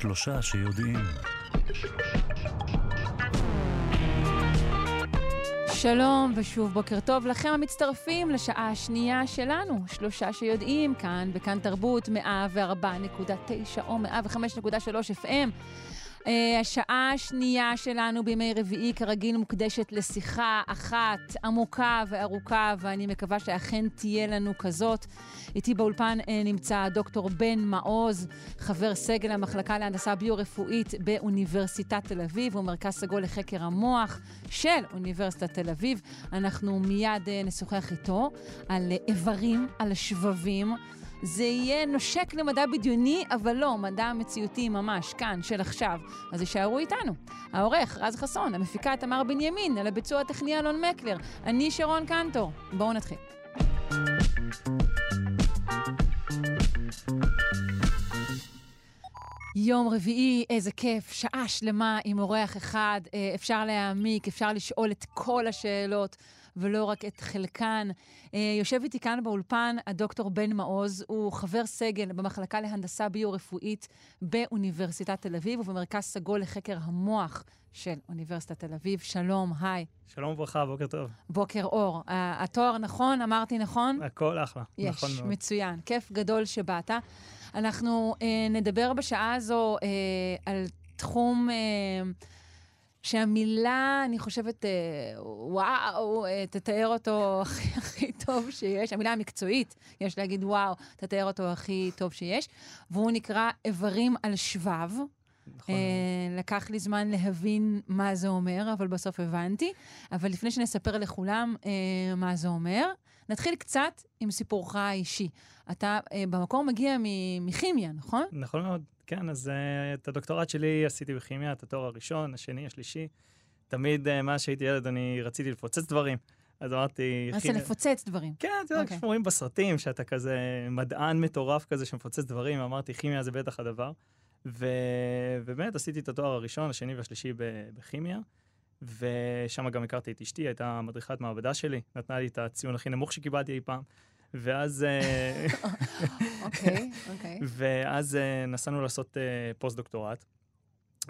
שלושה שיודעים. שלום ושוב בוקר טוב לכם המצטרפים לשעה השנייה שלנו, שלושה שיודעים, כאן בכאן תרבות 104.9 או 105.3 FM. Uh, השעה השנייה שלנו בימי רביעי כרגיל מוקדשת לשיחה אחת עמוקה וארוכה, ואני מקווה שאכן תהיה לנו כזאת. איתי באולפן uh, נמצא דוקטור בן מעוז, חבר סגל המחלקה להנדסה ביו-רפואית באוניברסיטת תל אביב, הוא מרכז סגול לחקר המוח של אוניברסיטת תל אביב. אנחנו מיד uh, נשוחח איתו על איברים, על שבבים. זה יהיה נושק למדע בדיוני, אבל לא, מדע מציאותי ממש, כאן, של עכשיו. אז יישארו איתנו. העורך, רז חסון, המפיקה תמר בנימין, על הביצוע הטכני אלון מקלר. אני שרון קנטור. בואו נתחיל. יום רביעי, איזה כיף, שעה שלמה עם אורח אחד. אפשר להעמיק, אפשר לשאול את כל השאלות. ולא רק את חלקן. יושב איתי כאן באולפן הדוקטור בן מעוז, הוא חבר סגל במחלקה להנדסה ביו-רפואית באוניברסיטת תל אביב ובמרכז סגול לחקר המוח של אוניברסיטת תל אביב. שלום, היי. שלום וברכה, בוקר טוב. בוקר אור. התואר נכון? אמרתי נכון? הכל אחלה, יש, נכון מאוד. יש, מצוין. כיף גדול שבאת. אנחנו אה, נדבר בשעה הזו אה, על תחום... אה, שהמילה, אני חושבת, אה, וואו, אה, תתאר אותו הכי הכי טוב שיש. המילה המקצועית, יש להגיד וואו, תתאר אותו הכי טוב שיש. והוא נקרא איברים על שבב. נכון. אה, לקח לי זמן להבין מה זה אומר, אבל בסוף הבנתי. אבל לפני שנספר לכולם מה זה אומר, נתחיל קצת עם סיפורך האישי. אתה במקור מגיע מכימיה, נכון? נכון מאוד. כן, אז uh, את הדוקטורט שלי עשיתי בכימיה, את התואר הראשון, השני, השלישי. תמיד, uh, מאז שהייתי ילד, אני רציתי לפוצץ דברים. אז אמרתי... רצית לפוצץ דברים. כן, אתה יודע, אוקיי. כשרואים בסרטים שאתה כזה מדען מטורף כזה שמפוצץ דברים, אמרתי, כימיה זה בטח הדבר. ו... ובאמת עשיתי את התואר הראשון, השני והשלישי בכימיה, ושם גם הכרתי את אשתי, הייתה מדריכת מעבדה שלי, נתנה לי את הציון הכי נמוך שקיבלתי אי פעם. ואז, אה, אוקיי, אוקיי. ואז אה, נסענו לעשות אה, פוסט-דוקטורט.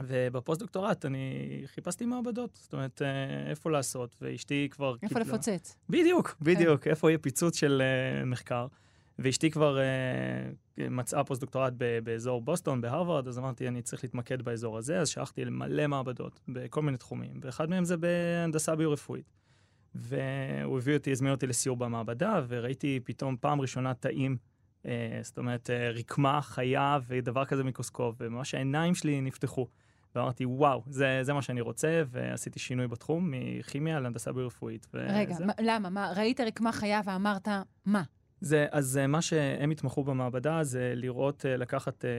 ובפוסט-דוקטורט אני חיפשתי מעבדות, זאת אומרת, איפה לעשות, ואשתי כבר... איפה קיבלה- לפוצץ? בדיוק, בדיוק, איפה יהיה פיצוץ של uh, מחקר. ואשתי כבר uh, מצאה פוסט-דוקטורט ב- באזור בוסטון, בהרווארד, אז אמרתי, אני צריך להתמקד באזור הזה, אז שלחתי למלא מעבדות בכל מיני תחומים, ואחד מהם זה בהנדסה ביו-רפואית. והוא הביא אותי, הזמין אותי לסיור במעבדה, וראיתי פתאום פעם ראשונה תאים, uh, זאת אומרת, uh, רקמה, חיה ודבר כזה מיקרוסקופ, וממש העיניים שלי נפתחו. ואמרתי, וואו, זה, זה מה שאני רוצה, ועשיתי שינוי בתחום מכימיה להנדסה ביו-רפואית. רגע. מה- למה? מה, ראית רקמה חיה ואמרת, מה? זה, אז אה, מה שהם התמחו במעבדה זה לראות, אה, לקחת אה,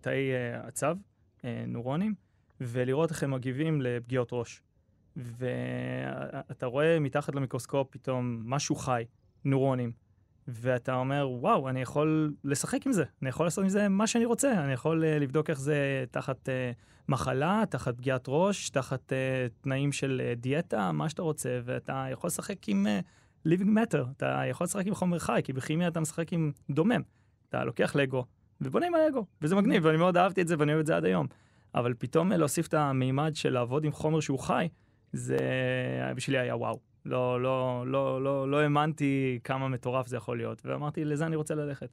תאי אה, עצב, אה, נוירונים, ולראות איך הם מגיבים לפגיעות ראש. ואתה רואה מתחת למיקרוסקופ פתאום משהו חי, נוירונים, ואתה אומר, וואו, אני יכול לשחק עם זה, אני יכול לעשות עם זה מה שאני רוצה, אני יכול אה, לבדוק איך זה תחת אה, מחלה, תחת פגיעת ראש, תחת אה, תנאים של אה, דיאטה, מה שאתה רוצה, ואתה יכול לשחק עם... אה, living matter, אתה יכול לשחק עם חומר חי, כי בכימיה אתה משחק עם דומם. אתה לוקח לגו ובונה עם הלגו, וזה מגניב, ואני מאוד אהבתי את זה ואני אוהב את זה עד היום. אבל פתאום להוסיף את המימד של לעבוד עם חומר שהוא חי, זה בשבילי היה וואו. לא, לא, לא, לא, לא האמנתי כמה מטורף זה יכול להיות, ואמרתי, לזה אני רוצה ללכת.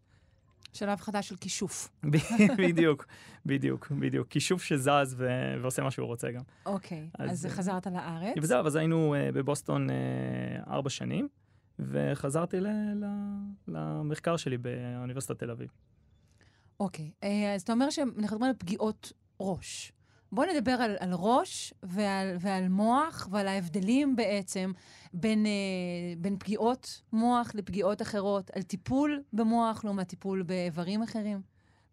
שלב חדש של כישוף. בדיוק, בדיוק, בדיוק. כישוף שזז ו- ועושה מה שהוא רוצה גם. אוקיי, אז, אז אה, חזרת לארץ. וזהו, אז היינו uh, בבוסטון uh, ארבע שנים, וחזרתי ל- ל- למחקר שלי באוניברסיטת תל אביב. אוקיי, אה, אז אתה אומר שאנחנו מדברים על פגיעות ראש. בוא נדבר על, על ראש ועל, ועל מוח ועל ההבדלים בעצם בין, אה, בין פגיעות מוח לפגיעות אחרות, על טיפול במוח לעומת טיפול באיברים אחרים.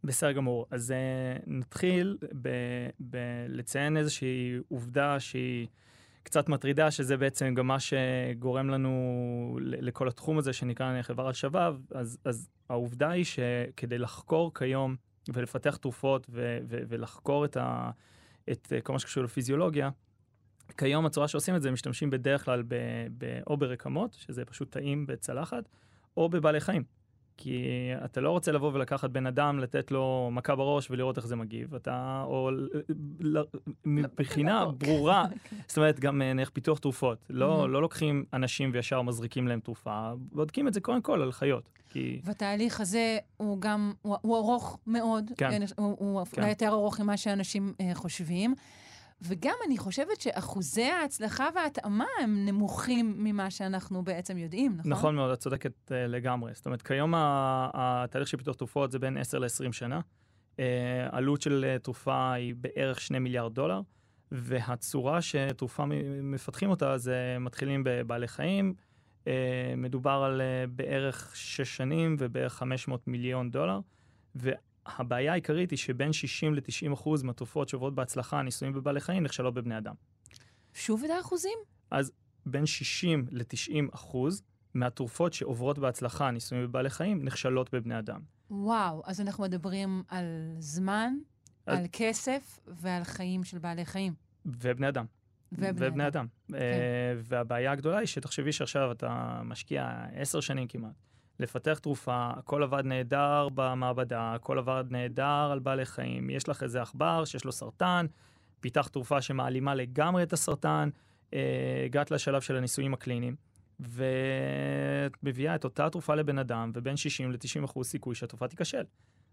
בסדר גמור. אז uh, נתחיל ב- ב- לציין איזושהי עובדה שהיא קצת מטרידה, שזה בעצם גם מה שגורם לנו לכל התחום הזה שנקרא חברה שבב. אז, אז העובדה היא שכדי לחקור כיום ולפתח תרופות ולחקור את, ה- את uh, כל מה שקשור לפיזיולוגיה, כיום הצורה שעושים את זה, משתמשים בדרך כלל ב- ב- או ברקמות, שזה פשוט תאים בצלחת, או בבעלי חיים. כי אתה לא רוצה לבוא ולקחת בן אדם, לתת לו מכה בראש ולראות איך זה מגיב. אתה, או מבחינה. ברורה, זאת אומרת, גם אה, נניח פיתוח תרופות. לא, לא לוקחים אנשים וישר מזריקים להם תרופה, בודקים את זה קודם כל על חיות. כי והתהליך הזה הוא גם, הוא, הוא ארוך מאוד. כן. אה, הוא, הוא כן. אולי יותר ארוך ממה שאנשים אה, חושבים. וגם אני חושבת שאחוזי ההצלחה וההתאמה הם נמוכים ממה שאנחנו בעצם יודעים, נכון? נכון מאוד, את צודקת uh, לגמרי. זאת אומרת, כיום התהליך של פיתוח תרופות זה בין 10 ל-20 שנה. Uh, עלות של uh, תרופה היא בערך 2 מיליארד דולר, והצורה שתרופה מפתחים אותה זה מתחילים בבעלי חיים, uh, מדובר על uh, בערך 6 שנים ובערך 500 מיליון דולר, והבעיה העיקרית היא שבין 60 ל-90 אחוז מהתרופות שעוברות בהצלחה, ניסויים בבעלי חיים, נכשלות בבני אדם. שוב את האחוזים? בין 60 ל-90 אחוז מהתרופות שעוברות בהצלחה, ניסויים בבעלי חיים, נכשלות בבני אדם. וואו, אז אנחנו מדברים על זמן, אז- על כסף ועל חיים של בעלי חיים. ובני אדם. ובני ובני אדם. אדם. אה, והבעיה הגדולה היא שתחשבי שעכשיו אתה משקיע עשר שנים כמעט לפתח תרופה, הכל עבד נהדר במעבדה, הכל עבד נהדר על בעלי חיים, יש לך איזה עכבר שיש לו סרטן, פיתחת תרופה שמעלימה לגמרי את הסרטן, אה, הגעת לשלב של הניסויים הקליניים, ואת מביאה את אותה תרופה לבן אדם, ובין 60 ל-90 אחוז סיכוי שהתרופה תיכשל.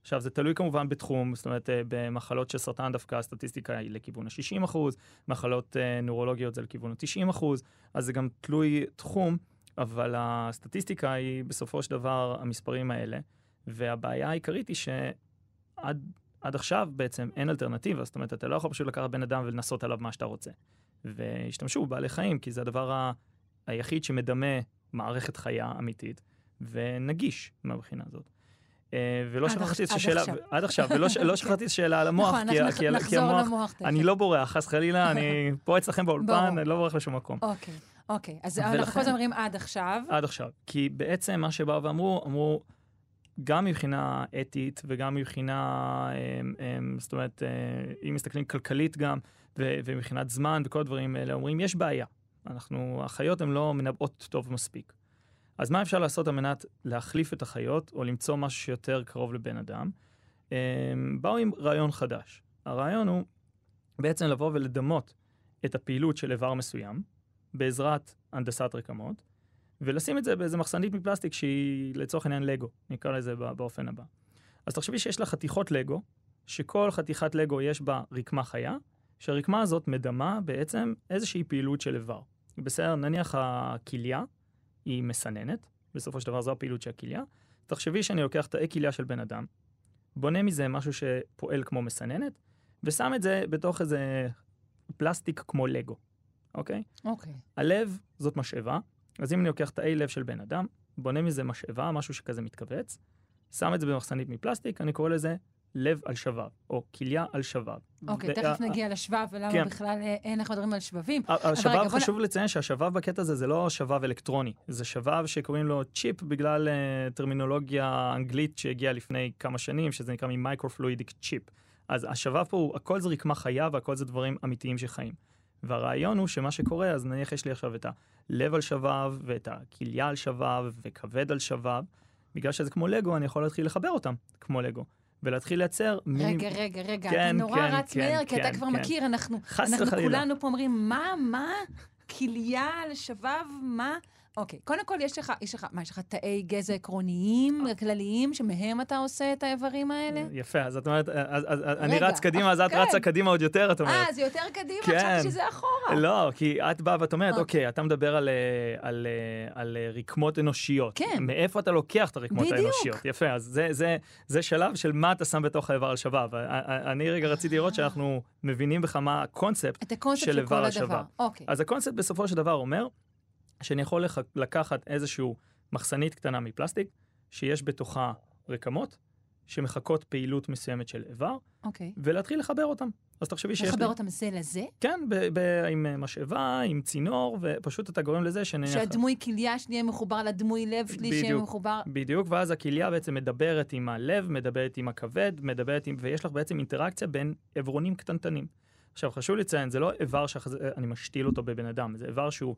עכשיו, זה תלוי כמובן בתחום, זאת אומרת, אה, במחלות של סרטן דווקא הסטטיסטיקה היא לכיוון ה-60 אחוז, מחלות אה, נוירולוגיות זה לכיוון ה-90 אחוז, אז זה גם תלוי תחום, אבל הסטטיסטיקה היא בסופו של דבר המספרים האלה, והבעיה העיקרית היא שעד עד עכשיו בעצם אין אלטרנטיבה, זאת אומרת, אתה לא יכול פשוט לקחת בן אדם ולנסות עליו מה שאתה רוצה. והשתמשו בבעלי חיים, כי זה הדבר ה... היחיד שמדמה מערכת חיה אמיתית, ונגיש מהבחינה הזאת. אה, ולא עד שכחתי את עד השאלה, עכשיו. עד עכשיו, ולא לא שכחתי את השאלה על המוח, נכון, כי ה- אנחנו נחזור המוח, למוח. אני לא בורח, חס וחלילה, אני פה אצלכם באולפן. אני לא בורח לשום מקום. אוקיי, אוקיי. אז ולכן- אנחנו כל הזמן אומרים עד עכשיו. עד עכשיו. כי בעצם מה שבאו ואמרו, אמרו, גם מבחינה אתית וגם מבחינה, אמ, אמ, זאת אומרת, אה, אם מסתכלים כלכלית גם, ו- ומבחינת זמן וכל הדברים האלה, אומרים, יש בעיה. אנחנו, החיות הן לא מנבאות טוב מספיק. אז מה אפשר לעשות על מנת להחליף את החיות, או למצוא משהו שיותר קרוב לבן אדם? אמ, באו עם רעיון חדש. הרעיון הוא בעצם לבוא ולדמות את הפעילות של איבר מסוים, בעזרת הנדסת רקמות, ולשים את זה באיזה מחסנית מפלסטיק שהיא לצורך העניין לגו, נקרא לזה בא- באופן הבא. אז תחשבי שיש לה חתיכות לגו, שכל חתיכת לגו יש בה רקמה חיה, שהרקמה הזאת מדמה בעצם איזושהי פעילות של איבר. בסדר, נניח הכליה היא מסננת, בסופו של דבר זו הפעילות של הכליה. תחשבי שאני לוקח תאי כליה של בן אדם, בונה מזה משהו שפועל כמו מסננת, ושם את זה בתוך איזה פלסטיק כמו לגו, אוקיי? אוקיי. הלב זאת משאבה, אז אם אני לוקח תאי לב של בן אדם, בונה מזה משאבה, משהו שכזה מתכווץ, שם את זה במחסנית מפלסטיק, אני קורא לזה לב על שבב, או כליה על שבב. אוקיי, תכף ה- נגיע לשבב ולמה כן. בכלל אה, אין אנחנו מדברים על שבבים. השבב, בוא חשוב לציין שהשבב בקטע הזה זה לא שבב אלקטרוני, זה שבב שקוראים לו צ'יפ בגלל uh, טרמינולוגיה אנגלית שהגיעה לפני כמה שנים, שזה נקרא microfluidic chip. אז השבב פה, הוא, הכל זה רקמה חיה והכל זה דברים אמיתיים שחיים. והרעיון הוא שמה שקורה, אז נניח יש לי עכשיו את הלב על שבב, ואת הכליה על שבב, וכבד על שבב, בגלל שזה כמו לגו, אני יכול להתחיל לחבר אותם כמו לגו, ולהתחיל לייצר מיני... רגע, רגע, רגע, כן, אתה נורא כן, רץ כן, מהר, כי אתה כן, כבר כן. מכיר, אנחנו אנחנו וחלילה. כולנו פה אומרים, מה, מה? כליה על שבב, מה? אוקיי, קודם כל יש לך, יש לך, מה, יש לך תאי גזע עקרוניים, כלליים, שמהם אתה עושה את האיברים האלה? יפה, אז את אומרת, אז, אז, אז אני רגע, רץ קדימה, אז את כן. רצה קדימה עוד יותר, את אומרת. אה, זה יותר קדימה? כן. חשבתי שזה אחורה. לא, כי את באה ואת אומרת, אוקיי. אוקיי, אתה מדבר על, אה, על, אה, על אה, רקמות אנושיות. כן. מאיפה אתה לוקח את הרקמות בדיוק. האנושיות? יפה, אז זה, זה, זה שלב של מה אתה שם בתוך האיבר על שבב. אני רגע רציתי לראות שאנחנו מבינים בך מה הקונספט. של איבר על. שבב. אוקיי. אז הקונספט בסופו של דבר אומר שאני יכול לח- לקחת איזשהו מחסנית קטנה מפלסטיק, שיש בתוכה רקמות, שמחקות פעילות מסוימת של איבר, אוקיי. ולחבר ולהתחיל לחבר אותם. אז תחשבי שיש לי... אותם זה לזה? כן, ב- ב- עם משאבה, עם צינור, ופשוט אתה גורם לזה שנניח... שהדמוי כליה שלי יהיה מחובר לדמוי לב שלי שיהיה בדיוק. מחובר... בדיוק, ואז הכליה בעצם מדברת עם הלב, מדברת עם הכבד, מדברת עם... ויש לך בעצם אינטראקציה בין עברונים קטנטנים. עכשיו, חשוב לציין, זה לא איבר שאני משתיל אותו בבן אדם, זה איבר שהוא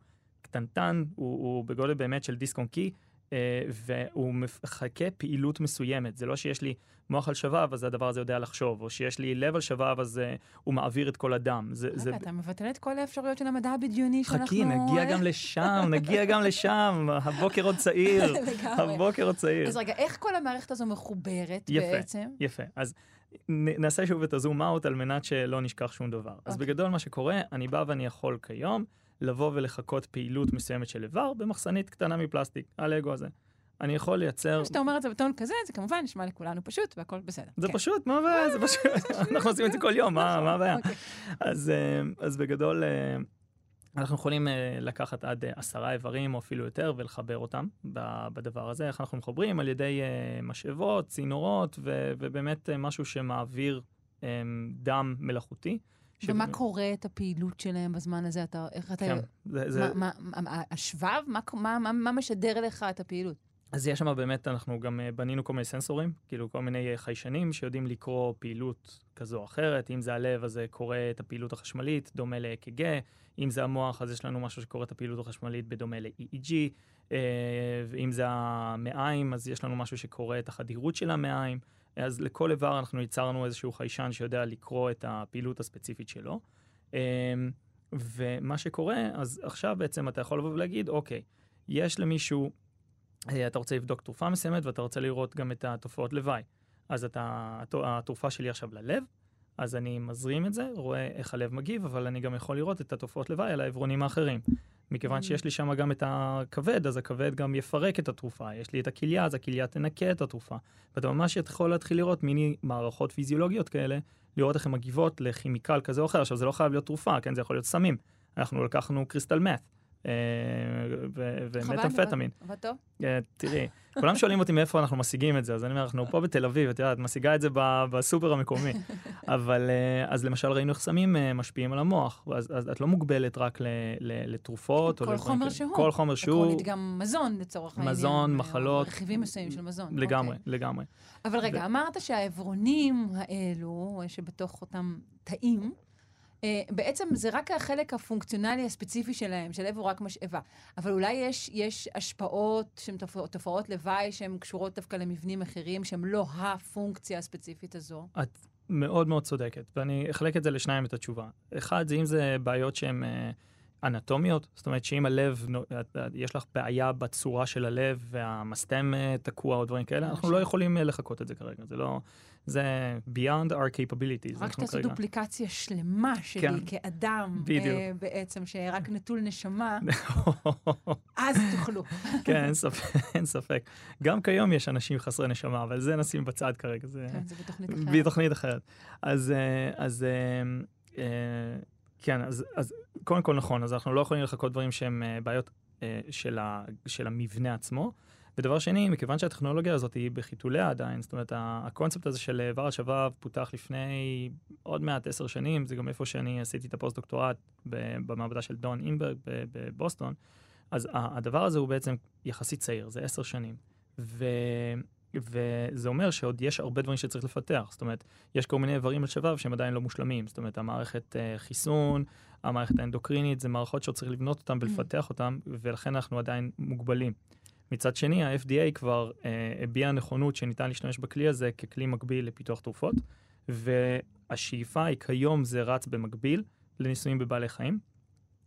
קטנטן, הוא, הוא בגודל באמת של דיסק און קי, אה, והוא מחכה פעילות מסוימת. זה לא שיש לי מוח על שבב, אז הדבר הזה יודע לחשוב, או שיש לי לב על שבב, אז uh, הוא מעביר את כל הדם. זה, זה... אתה מבטל את כל האפשרויות של המדע הבדיוני שאנחנו... חכי, נגיע גם לשם, נגיע גם לשם. הבוקר עוד צעיר. הבוקר עוד צעיר. אז רגע, איך כל המערכת הזו מחוברת יפה, בעצם? יפה, יפה. אז נעשה שוב את הזום אאוט על מנת שלא נשכח שום דבר. Okay. אז אוקיי. בגדול מה שקורה, אני בא ואני יכול כיום לבוא ולחכות פעילות מסוימת של איבר במחסנית קטנה מפלסטיק, הלגו הזה. אני יכול לייצר... כשאתה אומר את זה בטון כזה, זה כמובן נשמע לכולנו פשוט והכל בסדר. זה כן. פשוט, מה הבעיה? זה פשוט, אנחנו עושים את זה כל יום, מה הבעיה? אוקיי. אה, אז בגדול, אה, אנחנו יכולים לקחת עד עשרה איברים או אפילו יותר ולחבר אותם בדבר הזה. איך אנחנו מחברים? על ידי משאבות, צינורות, ו- ובאמת משהו שמעביר דם מלאכותי. ומה שבאמת... קורה את הפעילות שלהם בזמן הזה? אתה, איך אתה... כן, זה... זה... מה, מה, השבב? מה, מה, מה, מה משדר לך את הפעילות? אז יש שם באמת, אנחנו גם בנינו כל מיני סנסורים, כאילו כל מיני חיישנים שיודעים לקרוא פעילות כזו או אחרת. אם זה הלב, אז זה קורא את הפעילות החשמלית, דומה ל-EKG. אם זה המוח, אז יש לנו משהו שקורא את הפעילות החשמלית בדומה ל-EEG. אה, ואם זה המעיים, אז יש לנו משהו שקורא את החדירות של המעיים. אז לכל איבר אנחנו ייצרנו איזשהו חיישן שיודע לקרוא את הפעילות הספציפית שלו. אה, ומה שקורה, אז עכשיו בעצם אתה יכול לבוא ולהגיד, אוקיי, יש למישהו, אה, אתה רוצה לבדוק תרופה מסוימת ואתה רוצה לראות גם את התופעות לוואי. אז אתה, התרופה שלי עכשיו ללב, אז אני מזרים את זה, רואה איך הלב מגיב, אבל אני גם יכול לראות את התופעות לוואי על העברונים האחרים. מכיוון mm. שיש לי שם גם את הכבד, אז הכבד גם יפרק את התרופה. יש לי את הכליה, אז הכליה תנקה את התרופה. ואתה ממש יכול להתחיל לראות מיני מערכות פיזיולוגיות כאלה, לראות איך הן מגיבות לכימיקל כזה או אחר. עכשיו, זה לא חייב להיות תרופה, כן? זה יכול להיות סמים. אנחנו לקחנו קריסטל מת. אה, ומטאמפטמין. טוב? אה, תראי, כולם שואלים אותי מאיפה אנחנו משיגים את זה, אז אני אומר, אנחנו פה בתל אביב, את יודעת, משיגה את זה בסופר המקומי. אבל אה, אז למשל ראינו איך סמים משפיעים על המוח, אז את לא מוגבלת רק לתרופות. כל חומר שהוא. כל חומר שהוא. עקרונית גם מזון לצורך העניין. מזון, מחלות. רכיבים מסוימים של מזון. לגמרי, אוקיי. לגמרי. אבל רגע, אמרת שהעברונים האלו, שבתוך אותם תאים, בעצם זה רק החלק הפונקציונלי הספציפי שלהם, של לב הוא רק משאבה. אבל אולי יש, יש השפעות שהן תופעות, לוואי שהן קשורות דווקא למבנים אחרים, שהן לא הפונקציה הספציפית הזו. את מאוד מאוד צודקת, ואני אחלק את זה לשניים את התשובה. אחד, זה אם זה בעיות שהן... uh, אנטומיות, זאת אומרת שאם הלב, יש לך בעיה בצורה של הלב והמסתם אה, תקוע או דברים כאלה, אנחנו לא יכולים לחכות את זה כרגע, זה לא, זה beyond our capabilities. רק תעשו דופליקציה שלמה שלי כן, כאדם, בדיוק. Uh, בעצם, שרק נטול נשמה, אז תוכלו. כן, אין ספק, אין ספק. גם כיום יש אנשים חסרי נשמה, אבל זה נשים בצד כרגע. זה, כן, זה בתוכנית אחרת. בתוכנית אחרת. אז, אה, אז כן, אז, אז קודם כל נכון, אז אנחנו לא יכולים לחקות דברים שהם uh, בעיות uh, של, ה, של המבנה עצמו. ודבר שני, מכיוון שהטכנולוגיה הזאת היא בחיתוליה עדיין, זאת אומרת, הקונספט הזה של איבר אה, השבב פותח לפני עוד מעט עשר שנים, זה גם איפה שאני עשיתי את הפוסט-דוקטורט במעבדה של דון אינגבר בבוסטון, אז הדבר הזה הוא בעצם יחסית צעיר, זה עשר שנים. ו... וזה אומר שעוד יש הרבה דברים שצריך לפתח. זאת אומרת, יש כל מיני איברים על שבב שהם עדיין לא מושלמים. זאת אומרת, המערכת uh, חיסון, המערכת האנדוקרינית, זה מערכות שצריך לבנות אותן ולפתח אותן, ולכן אנחנו עדיין מוגבלים. מצד שני, ה-FDA כבר uh, הביע נכונות שניתן להשתמש בכלי הזה ככלי מקביל לפיתוח תרופות, והשאיפה היא כיום זה רץ במקביל לניסויים בבעלי חיים,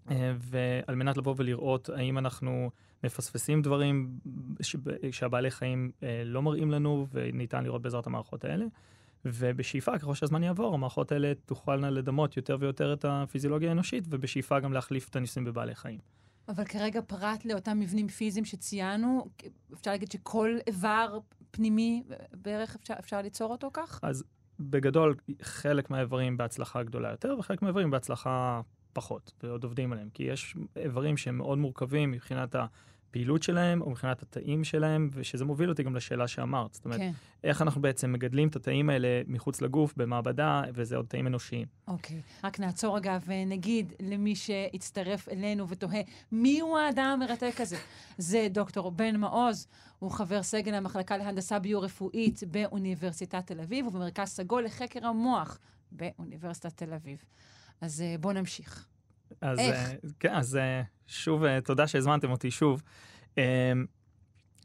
uh, ועל מנת לבוא ולראות האם אנחנו מפספסים דברים ש... שהבעלי חיים uh, לא מראים לנו וניתן לראות בעזרת המערכות האלה. ובשאיפה, ככל שהזמן יעבור, המערכות האלה תוכלנה לדמות יותר ויותר את הפיזיולוגיה האנושית, ובשאיפה גם להחליף את הניסויים בבעלי חיים. אבל כרגע פרט לאותם מבנים פיזיים שציינו, אפשר להגיד שכל איבר פנימי בערך אפשר, אפשר ליצור אותו כך? אז בגדול, חלק מהאיברים בהצלחה גדולה יותר, וחלק מהאיברים בהצלחה פחות, ועוד עובדים עליהם. כי יש איברים שהם מאוד מורכבים מבחינת ה... הפעילות שלהם, או מבחינת התאים שלהם, ושזה מוביל אותי גם לשאלה שאמרת. זאת אומרת, כן. איך אנחנו בעצם מגדלים את התאים האלה מחוץ לגוף, במעבדה, וזה עוד תאים אנושיים. אוקיי. רק נעצור רגע ונגיד למי שהצטרף אלינו ותוהה, מי הוא האדם המרתק הזה? זה דוקטור בן מעוז, הוא חבר סגל המחלקה להנדסה ביו-רפואית באוניברסיטת תל אביב, ובמרכז סגול לחקר המוח באוניברסיטת תל אביב. אז אה, בואו נמשיך. אז, איך? Uh, כן, אז uh, שוב, uh, תודה שהזמנתם אותי שוב. Uh,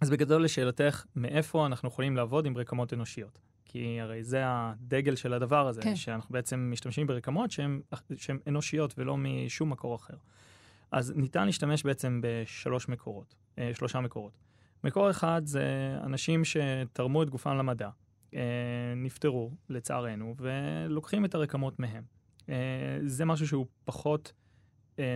אז בגדול לשאלתך, מאיפה אנחנו יכולים לעבוד עם רקמות אנושיות? כי הרי זה הדגל של הדבר הזה, כן. שאנחנו בעצם משתמשים ברקמות שהן אנושיות ולא משום מקור אחר. אז ניתן להשתמש בעצם בשלוש מקורות, אה, שלושה מקורות. מקור אחד זה אנשים שתרמו את גופם למדע, אה, נפטרו לצערנו, ולוקחים את הרקמות מהם. אה, זה משהו שהוא פחות אה,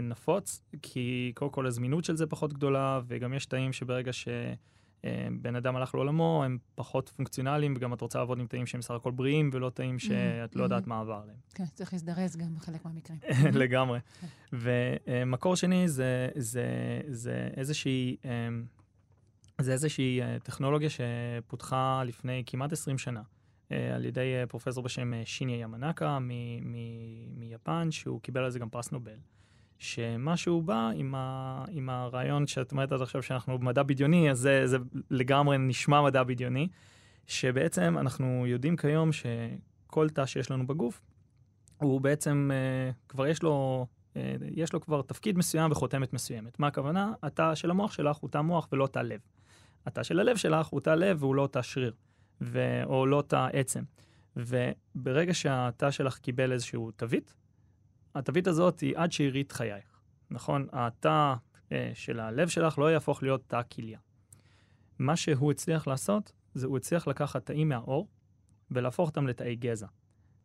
נפוץ, כי קודם כל הזמינות של זה פחות גדולה, וגם יש תאים שברגע שבן אדם הלך לעולמו, הם פחות פונקציונליים, וגם את רוצה לעבוד עם תאים שהם סך הכל בריאים, ולא תאים שאת לא יודעת מה עבר עליהם. כן, צריך להזדרז גם בחלק מהמקרים. לגמרי. ומקור שני זה, זה, זה איזושהי... אמ, זה איזושהי אה, טכנולוגיה שפותחה לפני כמעט 20 שנה אה, על ידי אה, פרופסור בשם שיניה ימנקה מיפן, שהוא קיבל על זה גם פרס נובל. שמה שהוא בא עם, ה, עם הרעיון שאת אומרת עד עכשיו שאנחנו במדע בדיוני, אז זה, זה לגמרי נשמע מדע בדיוני, שבעצם אנחנו יודעים כיום שכל תא שיש לנו בגוף, הוא בעצם, כבר יש לו יש לו כבר תפקיד מסוים וחותמת מסוימת. מה הכוונה? התא של המוח שלך הוא תא מוח ולא תא לב. התא של הלב שלך הוא תא לב והוא לא תא שריר, ו... או לא תא עצם. וברגע שהתא שלך קיבל איזשהו תווית, התווית הזאת היא עד שארית חייך, נכון? התא אה, של הלב שלך לא יהפוך להיות תא כליה. מה שהוא הצליח לעשות, זה הוא הצליח לקחת תאים מהעור ולהפוך אותם לתאי גזע.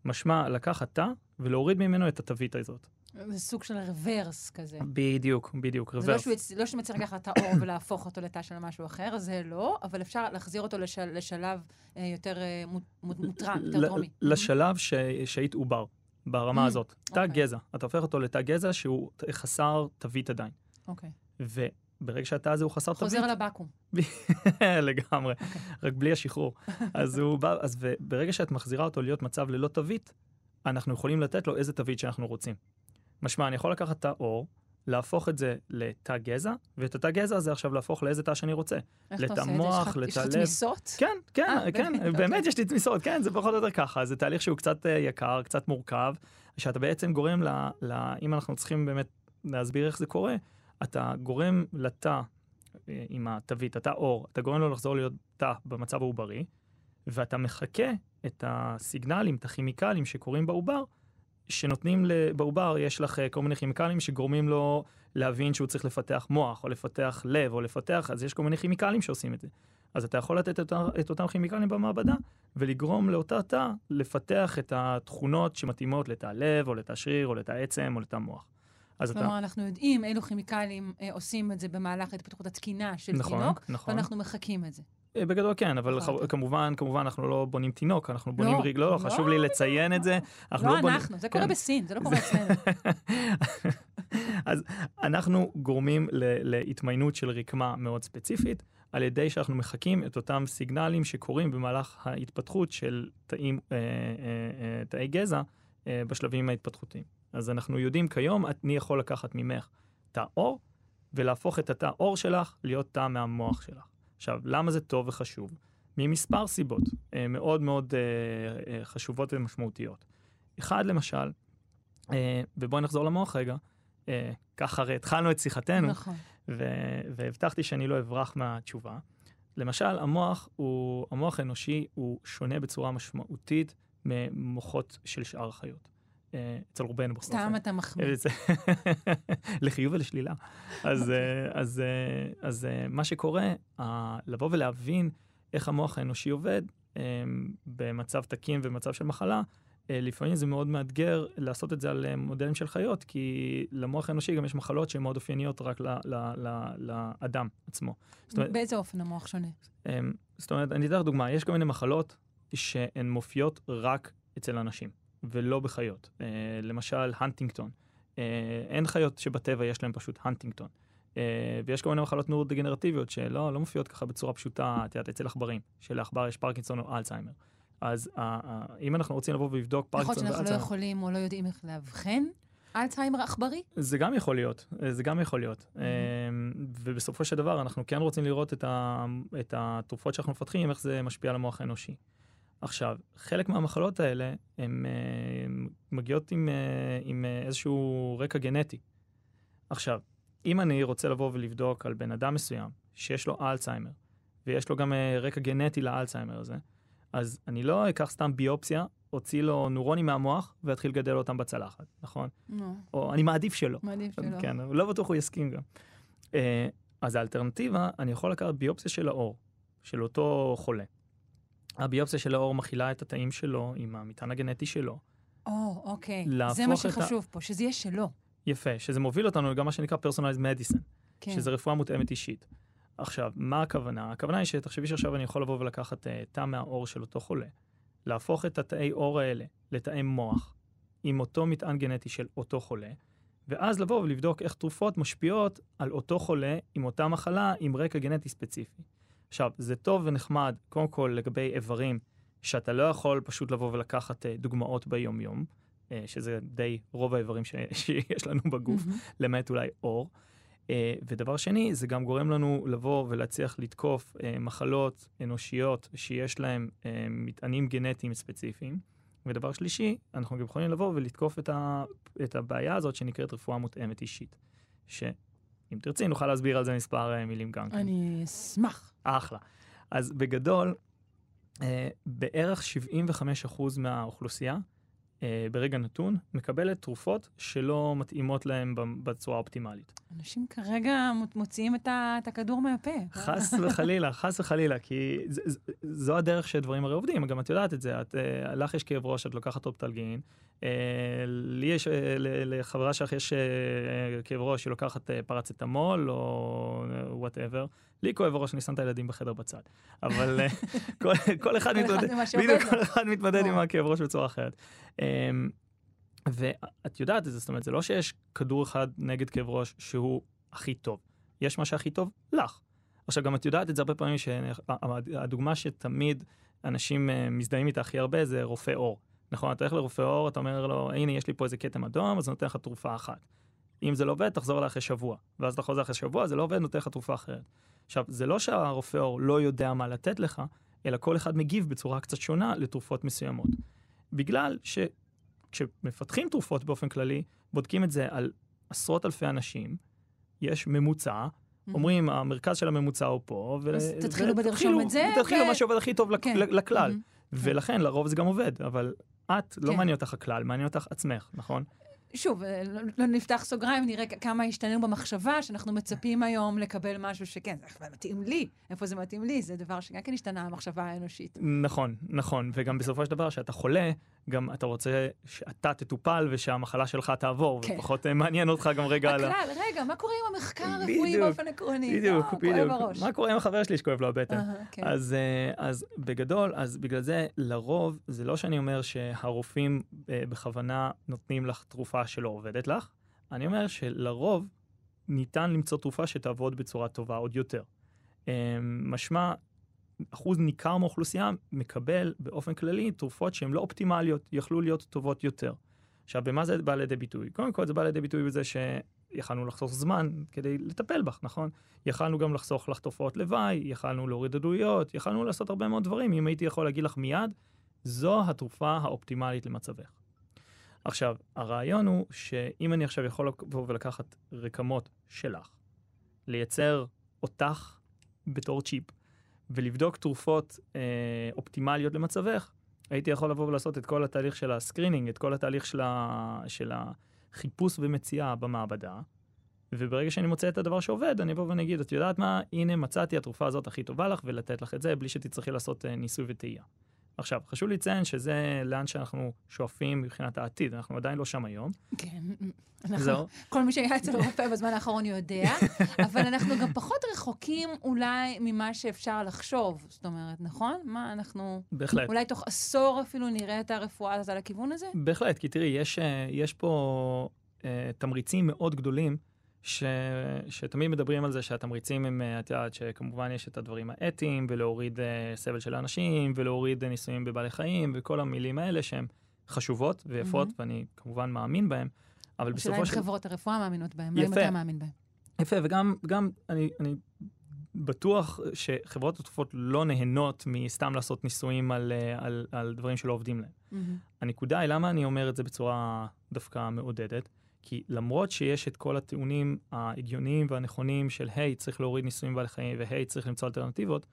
משמע לקחת תא ולהוריד ממנו את התווית הזאת. זה סוג של רוורס כזה. בדיוק, בדיוק, רוורס. זה לא שהוא מצליח לקחת את האור ולהפוך אותו לתא של משהו אחר, זה לא, אבל אפשר להחזיר אותו לשל, לשלב אה, יותר אה, מוטרן, יותר דרומי. לשלב ש, שהיית עובר, ברמה mm, הזאת. תא okay. אוקיי. גזע, אתה הופך אותו לתא גזע שהוא חסר תווית עדיין. אוקיי. Okay. וברגע שהתא הזה הוא חסר תווית... חוזר לבקו"ם. לגמרי, okay. רק בלי השחרור. אז הוא בא, אז ברגע שאת מחזירה אותו להיות מצב ללא תווית, אנחנו יכולים לתת לו איזה תווית שאנחנו רוצים. משמע, אני יכול לקחת תא עור, להפוך את זה לתא גזע, ואת התא גזע הזה עכשיו להפוך לאיזה תא שאני רוצה. אתה עושה את זה? יש לך תמיסות? כן, כן, 아, אה, כן, באמת, באמת יש לי תמיסות, כן, זה פחות או יותר ככה. זה תהליך שהוא קצת uh, יקר, קצת מורכב, שאתה בעצם גורם ל, ל... אם אנחנו צריכים באמת להסביר איך זה קורה, אתה גורם לתא אה, עם התווית, התא עור, אתה גורם לו לחזור להיות תא במצב העוברי, ואתה מחכה את הסיגנלים, את הכימיקלים שקורים בעובר, שנותנים בעובר, יש לך אה, כל מיני כימיקלים שגורמים לו להבין שהוא צריך לפתח מוח, או לפתח לב, או לפתח, אז יש כל מיני כימיקלים שעושים את זה. אז אתה יכול לתת את, את אותם כימיקלים במעבדה, ולגרום לאותה תא לפתח את התכונות שמתאימות לתא לב, או לתא שריר, או לתא עצם, או לתא מוח. כלומר, אתה... אנחנו יודעים אילו כימיקלים אה, עושים את זה במהלך התפתחות התקינה של נכון, תינוק, נכון. ואנחנו מחקים את זה. אה, בגדול כן, אבל ח... כמובן, כמובן אנחנו לא בונים תינוק, אנחנו בונים לא, ריג, לא, לא, חשוב לי לציין את זה. אנחנו לא, לא בונים... אנחנו, זה קורה כן. בסין, זה לא קורה אצלנו. אז אנחנו גורמים להתמיינות של רקמה מאוד ספציפית, על ידי שאנחנו מחקים את אותם סיגנלים שקורים במהלך ההתפתחות של תאים, אה, אה, אה, תאי גזע אה, בשלבים ההתפתחותיים. אז אנחנו יודעים כיום, אני יכול לקחת ממך תא עור, ולהפוך את התא עור שלך להיות תא מהמוח שלך. עכשיו, למה זה טוב וחשוב? ממספר סיבות אה, מאוד מאוד אה, אה, חשובות ומשמעותיות. אחד, למשל, ובואי נחזור למוח רגע, ככה הרי התחלנו את שיחתנו, נכון. והבטחתי שאני לא אברח מהתשובה. למשל, המוח הוא, המוח האנושי הוא שונה בצורה משמעותית ממוחות של שאר החיות. אה, אצל רובנו בכל אופן. סתם אתה מחמיא. לחיוב ולשלילה. אז, אוקיי. אה, אז, אה, אז מה שקורה, לבוא ולהבין איך המוח האנושי עובד במצב תקין ובמצב של מחלה, לפעמים זה מאוד מאתגר לעשות את זה על מודלים של חיות, כי למוח האנושי גם יש מחלות שהן מאוד אופייניות רק ל, ל, ל, לאדם עצמו. אומרת, באיזה אופן המוח שונה? זאת אומרת, אני אתן לך דוגמה, יש כל מיני מחלות שהן מופיעות רק אצל אנשים. ולא בחיות. Uh, למשל, הנטינגטון. Uh, אין חיות שבטבע יש להן פשוט הנטינגטון. Uh, ויש כל מיני מחלות נורו-דגנרטיביות שלא לא מופיעות ככה בצורה פשוטה, את יודעת, אצל עכברים, שלעכבר יש פרקינסון או אלצהיימר. אז uh, uh, אם אנחנו רוצים לבוא ולבדוק פרקינסון ואלצהיימר... להיות שאנחנו לא יכולים או לא יודעים איך לאבחן אלצהיימר עכברי? זה גם יכול להיות, זה גם יכול להיות. Mm-hmm. ובסופו של דבר אנחנו כן רוצים לראות את, ה, את התרופות שאנחנו מפתחים, איך זה משפיע על המוח האנושי. עכשיו, חלק מהמחלות האלה, הן uh, מגיעות עם, uh, עם uh, איזשהו רקע גנטי. עכשיו, אם אני רוצה לבוא ולבדוק על בן אדם מסוים שיש לו אלצהיימר, ויש לו גם אה, רקע גנטי לאלצהיימר הזה, אז אני לא אקח סתם ביופסיה, אוציא לו נוירונים מהמוח ואתחיל לגדל אותם בצלחת, נכון? נו, או אני מעדיף שלא. מעדיף שלא. כן, אבל לא בטוח הוא יסכים גם. אה, אז האלטרנטיבה, אני יכול לקחת ביופסיה של העור, של אותו חולה. הביופסיה של העור מכילה את התאים שלו עם המטען הגנטי שלו. או, אוקיי. להפוך זה מה את ה- שחשוב פה, שזה יהיה שלו. יפה, שזה מוביל אותנו לגם מה שנקרא personalized medicine, כן. שזה רפואה מותאמת אישית. עכשיו, מה הכוונה? הכוונה היא שתחשבי שעכשיו אני יכול לבוא ולקחת אה, תא מהעור של אותו חולה, להפוך את התאי עור האלה לתאי מוח, עם אותו מטען גנטי של אותו חולה, ואז לבוא ולבדוק איך תרופות משפיעות על אותו חולה עם אותה מחלה עם רקע גנטי ספציפי. עכשיו, זה טוב ונחמד, קודם כל לגבי איברים, שאתה לא יכול פשוט לבוא ולקחת אה, דוגמאות ביום-יום, אה, שזה די רוב האיברים ש- שיש לנו בגוף, מהמם. למעט אולי אור. אה, ודבר שני, זה גם גורם לנו לבוא ולהצליח לתקוף מחלות אנושיות שיש להן מטענים גנטיים ספציפיים. ודבר שלישי, אנחנו גם יכולים לבוא ולתקוף את, ה, את הבעיה הזאת שנקראת רפואה מותאמת אישית. שאם תרצי, נוכל להסביר על זה מספר מילים גם כן. אני אשמח. אחלה. אז בגדול, אה, בערך 75% מהאוכלוסייה, אה, ברגע נתון, מקבלת תרופות שלא מתאימות להם בצורה האופטימלית. אנשים כרגע מוציאים את ה- את הכדור מהפה. חס וחלילה, חס וחלילה, כי ז, ז, זו הדרך שדברים הרי עובדים, גם את יודעת את זה, את, אה, לך יש כאב ראש, את לוקחת אופטלגין, אה, לי יש, אה, לחברה שלך יש אה, אה, כאב ראש, היא לוקחת אה, פרצטמול או whatever, לי כואב הראש, אני שם את הילדים בחדר בצד. אבל אה, כל, כל אחד מתמודד, בדיוק. כל אחד מתמודד עם וואו. הכאב ראש בצורה אחרת. אה, ואת יודעת את זה, זאת אומרת, זה לא שיש כדור אחד נגד כאב ראש שהוא הכי טוב. יש מה שהכי טוב לך. עכשיו, גם את יודעת את זה הרבה פעמים, שהדוגמה שתמיד אנשים אה, מזדהים איתה הכי הרבה זה רופא עור. נכון, אתה הולך לרופא עור, אתה אומר לו, הנה, יש לי פה איזה כתם אדום, אז אני נותן לך תרופה אחת. אם זה לא עובד, תחזור אליי אחרי שבוע. ואז אתה חוזר אחרי שבוע, זה לא עובד, נותן לך תרופה אחרת. עכשיו, זה לא שהרופא עור לא יודע מה לתת לך, אלא כל אחד מגיב בצורה קצת שונה לתרופות מסוימות. בגלל שכשמפתחים תרופות באופן כללי, בודקים את זה על עשרות אלפי אנשים, יש ממוצע, אומרים, המרכז של הממוצע הוא פה, ו- אז תתחילו ו- בלרשום את זה, תתחילו מה שעובד הכי טוב כן. לכלל. מהמם. ולכן, לרוב זה גם עובד, אבל את, לא כן. מעניין אותך הכלל, מעניין אותך עצמך, נכון? שוב, אה, לא, לא נפתח סוגריים, נראה כמה השתננו במחשבה, שאנחנו מצפים היום לקבל משהו שכן, זה מתאים לי, איפה זה מתאים לי, זה דבר שגם כן השתנה המחשבה האנושית. נכון, נכון, וגם בסופו של דבר, כשאתה חולה, גם אתה רוצה שאתה תטופל ושהמחלה שלך תעבור, כן. ופחות אה, מעניין אותך גם רגע על ה... הכלל, רגע, מה קורה עם המחקר הרפואי באופן עקרוני? בדיוק, לא, בדיוק. מה קורה עם החבר שלי שכואב לו הבטן? אהה, כן. אז, אה, אז בגדול, אז בגלל זה, לרוב, זה לא שאני אומר שהרופאים אה, בכוונה נותנים לך תרופה שלא עובדת לך, אני אומר שלרוב ניתן למצוא תרופה שתעבוד בצורה טובה עוד יותר. משמע, אחוז ניכר מהאוכלוסייה מקבל באופן כללי תרופות שהן לא אופטימליות, יכלו להיות טובות יותר. עכשיו, במה זה בא לידי ביטוי? קודם כל, זה בא לידי ביטוי בזה שיכלנו לחסוך זמן כדי לטפל בך, נכון? יכלנו גם לחסוך לך תופעות לוואי, יכלנו להוריד עדויות, יכלנו לעשות הרבה מאוד דברים. אם הייתי יכול להגיד לך מיד, זו התרופה האופטימלית למצבך. עכשיו, הרעיון הוא שאם אני עכשיו יכול לבוא ולקחת רקמות שלך, לייצר אותך בתור צ'יפ, ולבדוק תרופות אה, אופטימליות למצבך, הייתי יכול לבוא ולעשות את כל התהליך של ה screening, את כל התהליך של, ה, של החיפוש ומציאה במעבדה, וברגע שאני מוצא את הדבר שעובד, אני אבוא ואני אגיד, את יודעת מה, הנה מצאתי התרופה הזאת הכי טובה לך, ולתת לך את זה בלי שתצטרכי לעשות אה, ניסוי וטעייה. עכשיו, חשוב לציין שזה לאן שאנחנו שואפים מבחינת העתיד, אנחנו עדיין לא שם היום. כן, אנחנו, זהו. כל מי שהיה אצל הרופא בזמן האחרון יודע, אבל אנחנו גם פחות רחוקים אולי ממה שאפשר לחשוב. זאת אומרת, נכון? מה, אנחנו... בהחלט. אולי תוך עשור אפילו נראה את הרפואה הזאת על הכיוון הזה? בהחלט, כי תראי, יש, אה, יש פה אה, תמריצים מאוד גדולים, ש, שתמיד מדברים על זה שהתמריצים הם, אה, את יודעת, שכמובן יש את הדברים האתיים, ולהוריד אה, סבל של האנשים, ולהוריד אה, ניסויים בבעלי חיים, וכל המילים האלה שהן חשובות ויפות, מהמם. ואני כמובן מאמין בהן, אבל השאלה בסופו אם של... חברות הרפואה מאמינות בהם, לא אם יפה. אתה מאמין בהם. יפה, וגם גם אני, אני בטוח שחברות התרופות לא נהנות מסתם לעשות ניסויים על, על, על דברים שלא עובדים להם. מהמם. הנקודה היא למה אני אומר את זה בצורה דווקא מעודדת, כי למרות שיש את כל הטיעונים ההגיוניים והנכונים של היי, צריך להוריד ניסויים בעלי חיים, והי, צריך למצוא אלטרנטיבות,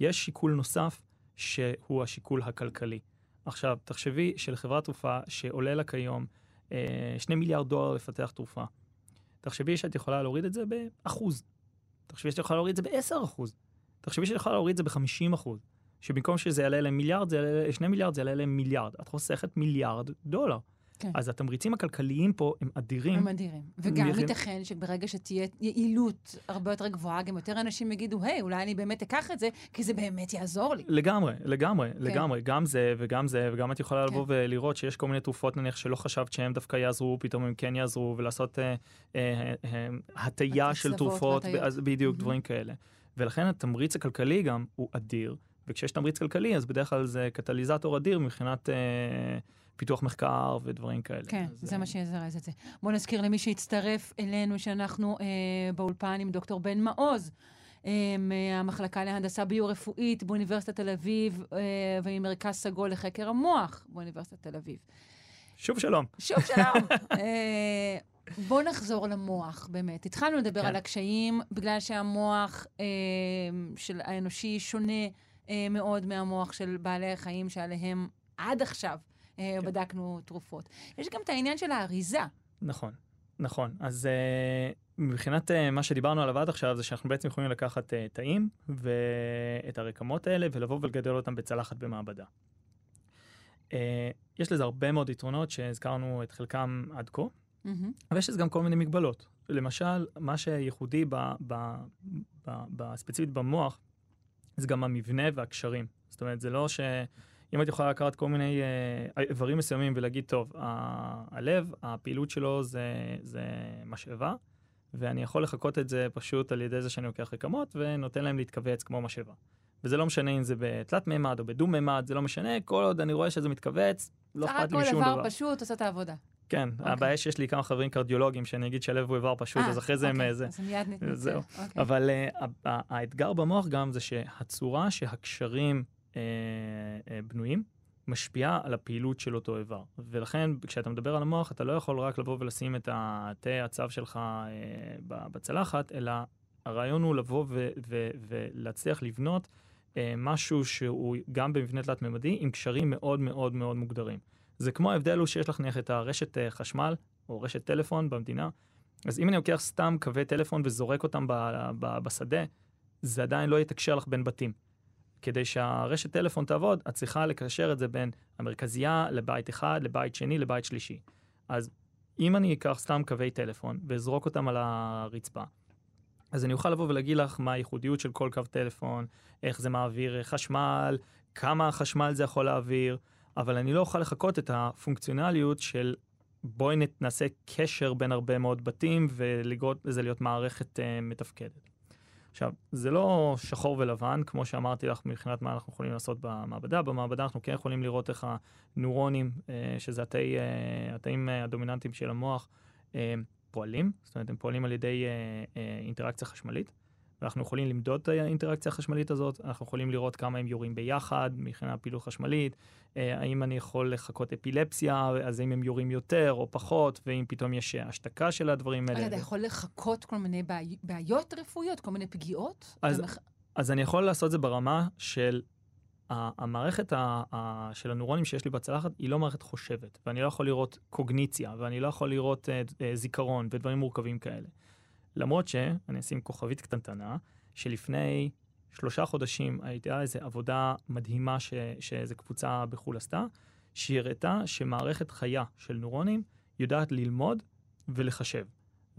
יש שיקול נוסף, שהוא השיקול הכלכלי. עכשיו, תחשבי שלחברת תרופה שעולה לה כיום אה, שני מיליארד דולר לפתח תרופה, תחשבי שאת יכולה להוריד את זה באחוז. תחשבי שאת יכולה להוריד את זה בעשר אחוז. תחשבי שאת יכולה להוריד את זה בחמישים אחוז. שבמקום שזה יעלה להם מיליארד, זה יעלה, שני מיליארד, זה יעלה להם מיליארד. את חוסכת מיליארד דולר. כן. אז התמריצים הכלכליים פה הם אדירים. הם אדירים. וגם מייחד... ייתכן שברגע שתהיה יעילות הרבה יותר גבוהה, גם יותר אנשים יגידו, היי, אולי אני באמת אקח את זה, כי זה באמת יעזור לי. לגמרי, לגמרי, כן. לגמרי. גם זה וגם זה, וגם את יכולה כן. לבוא ולראות שיש כל מיני תרופות, נניח, שלא חשבת שהם דווקא יעזרו, פתאום הם כן יעזרו, ולעשות אה, אה, אה, הטיה של תרופות, ואז, בדיוק, mm-hmm. דברים כאלה. ולכן התמריץ הכלכלי גם הוא אדיר, וכשיש תמריץ כלכלי, אז בדרך כלל זה קטליזטור אדיר מבחינת... אה, פיתוח מחקר ודברים כאלה. כן, אז, זה מה שיזרז את זה. בואו נזכיר למי שהצטרף אלינו שאנחנו אה, באולפן עם דוקטור בן מעוז. אה, מהמחלקה להנדסה ביו-רפואית באוניברסיטת תל אביב אה, וממרכז סגול לחקר המוח באוניברסיטת תל אביב. שוב שלום. שוב שלום. אה, בואו נחזור למוח, באמת. התחלנו לדבר כן. על הקשיים בגלל שהמוח אה, של האנושי שונה אה, מאוד מהמוח של בעלי החיים שעליהם עד עכשיו אה, כן. בדקנו תרופות. יש גם את העניין של האריזה. נכון, נכון. אז uh, מבחינת uh, מה שדיברנו עליו עד עכשיו, זה שאנחנו בעצם יכולים לקחת uh, תאים ואת הרקמות האלה ולבוא ולגדל אותם בצלחת במעבדה. Uh, יש לזה הרבה מאוד יתרונות שהזכרנו את חלקם עד כה, mm-hmm. אבל יש לזה גם כל מיני מגבלות. למשל, מה שייחודי ב, ב, ב, ב, ספציפית במוח, זה גם המבנה והקשרים. זאת אומרת, זה לא ש... אם את יכולה לקחת כל מיני uh, איברים מסוימים ולהגיד, טוב, ה- הלב, הפעילות שלו זה, זה משאבה, ואני יכול לחקות את זה פשוט על ידי זה שאני לוקח רקמות ונותן להם להתכווץ כמו משאבה. וזה לא משנה אם זה בתלת מימד או בדו מימד, זה לא משנה, כל עוד אני רואה שזה מתכווץ, לא אכפת לי משום דבר. כל איבר פשוט עושה את העבודה. כן, okay. אוקיי. הבעיה שיש לי כמה חברים קרדיולוגים שאני אגיד שהלב הוא איבר פשוט, 아, אה, אז אחרי זה okay. הם... אוקיי, אז מיד נתנצל. זהו. Okay. אוקיי. אבל uh, האתגר במוח גם זה שהצורה שהקשרים בנויים, משפיעה על הפעילות של אותו איבר. ולכן כשאתה מדבר על המוח, אתה לא יכול רק לבוא ולשים את התה הצו שלך אה, בצלחת, אלא הרעיון הוא לבוא ו- ו- ולהצליח לבנות אה, משהו שהוא גם במבנה תלת-ממדי, עם קשרים מאוד מאוד מאוד מוגדרים. זה כמו ההבדל הוא שיש לך נניח את הרשת אה, חשמל, או רשת טלפון במדינה, אז אם אני לוקח סתם קווי טלפון וזורק אותם ב- ב- בשדה, זה עדיין לא יתקשר לך בין בתים. כדי שהרשת טלפון תעבוד, את צריכה לקשר את זה בין המרכזייה לבית אחד, לבית שני, לבית שלישי. אז אם אני אקח סתם קווי טלפון ואזרוק אותם על הרצפה, אז אני אוכל לבוא ולהגיד לך מה הייחודיות של כל קו טלפון, איך זה מעביר חשמל, כמה חשמל זה יכול להעביר, אבל אני לא אוכל לחכות את הפונקציונליות של בואי נעשה קשר בין הרבה מאוד בתים ולגרות לזה להיות מערכת uh, מתפקדת. עכשיו, זה לא שחור ולבן, כמו שאמרתי לך, מבחינת מה אנחנו יכולים לעשות במעבדה. במעבדה אנחנו כן יכולים לראות איך הנוירונים, אה, שזה התאי, אה, התאים אה, הדומיננטיים של המוח, פועלים. זאת אומרת, הם פועלים על ידי אינטראקציה חשמלית. ואנחנו יכולים למדוד את האינטראקציה החשמלית הזאת, אנחנו יכולים לראות כמה הם יורים ביחד מבחינה פעילות חשמלית, אה, האם אני יכול לחכות אפילפסיה, אז האם הם יורים יותר או פחות, ואם פתאום יש השתקה של הדברים האלה. אתה יכול לחכות כל מיני בעיות רפואיות, כל מיני פגיעות? אז, מח... אז אני יכול לעשות את זה ברמה של המערכת ה, ה, של הנוירונים שיש לי בצלחת היא לא מערכת חושבת, ואני לא יכול לראות קוגניציה, ואני לא יכול לראות uh, uh, זיכרון ודברים מורכבים כאלה. למרות שאני אשים כוכבית קטנטנה, שלפני שלושה חודשים הייתה איזו עבודה מדהימה ש, שאיזו קבוצה בחו"ל עשתה, שהיא הראתה שמערכת חיה של נוירונים יודעת ללמוד ולחשב.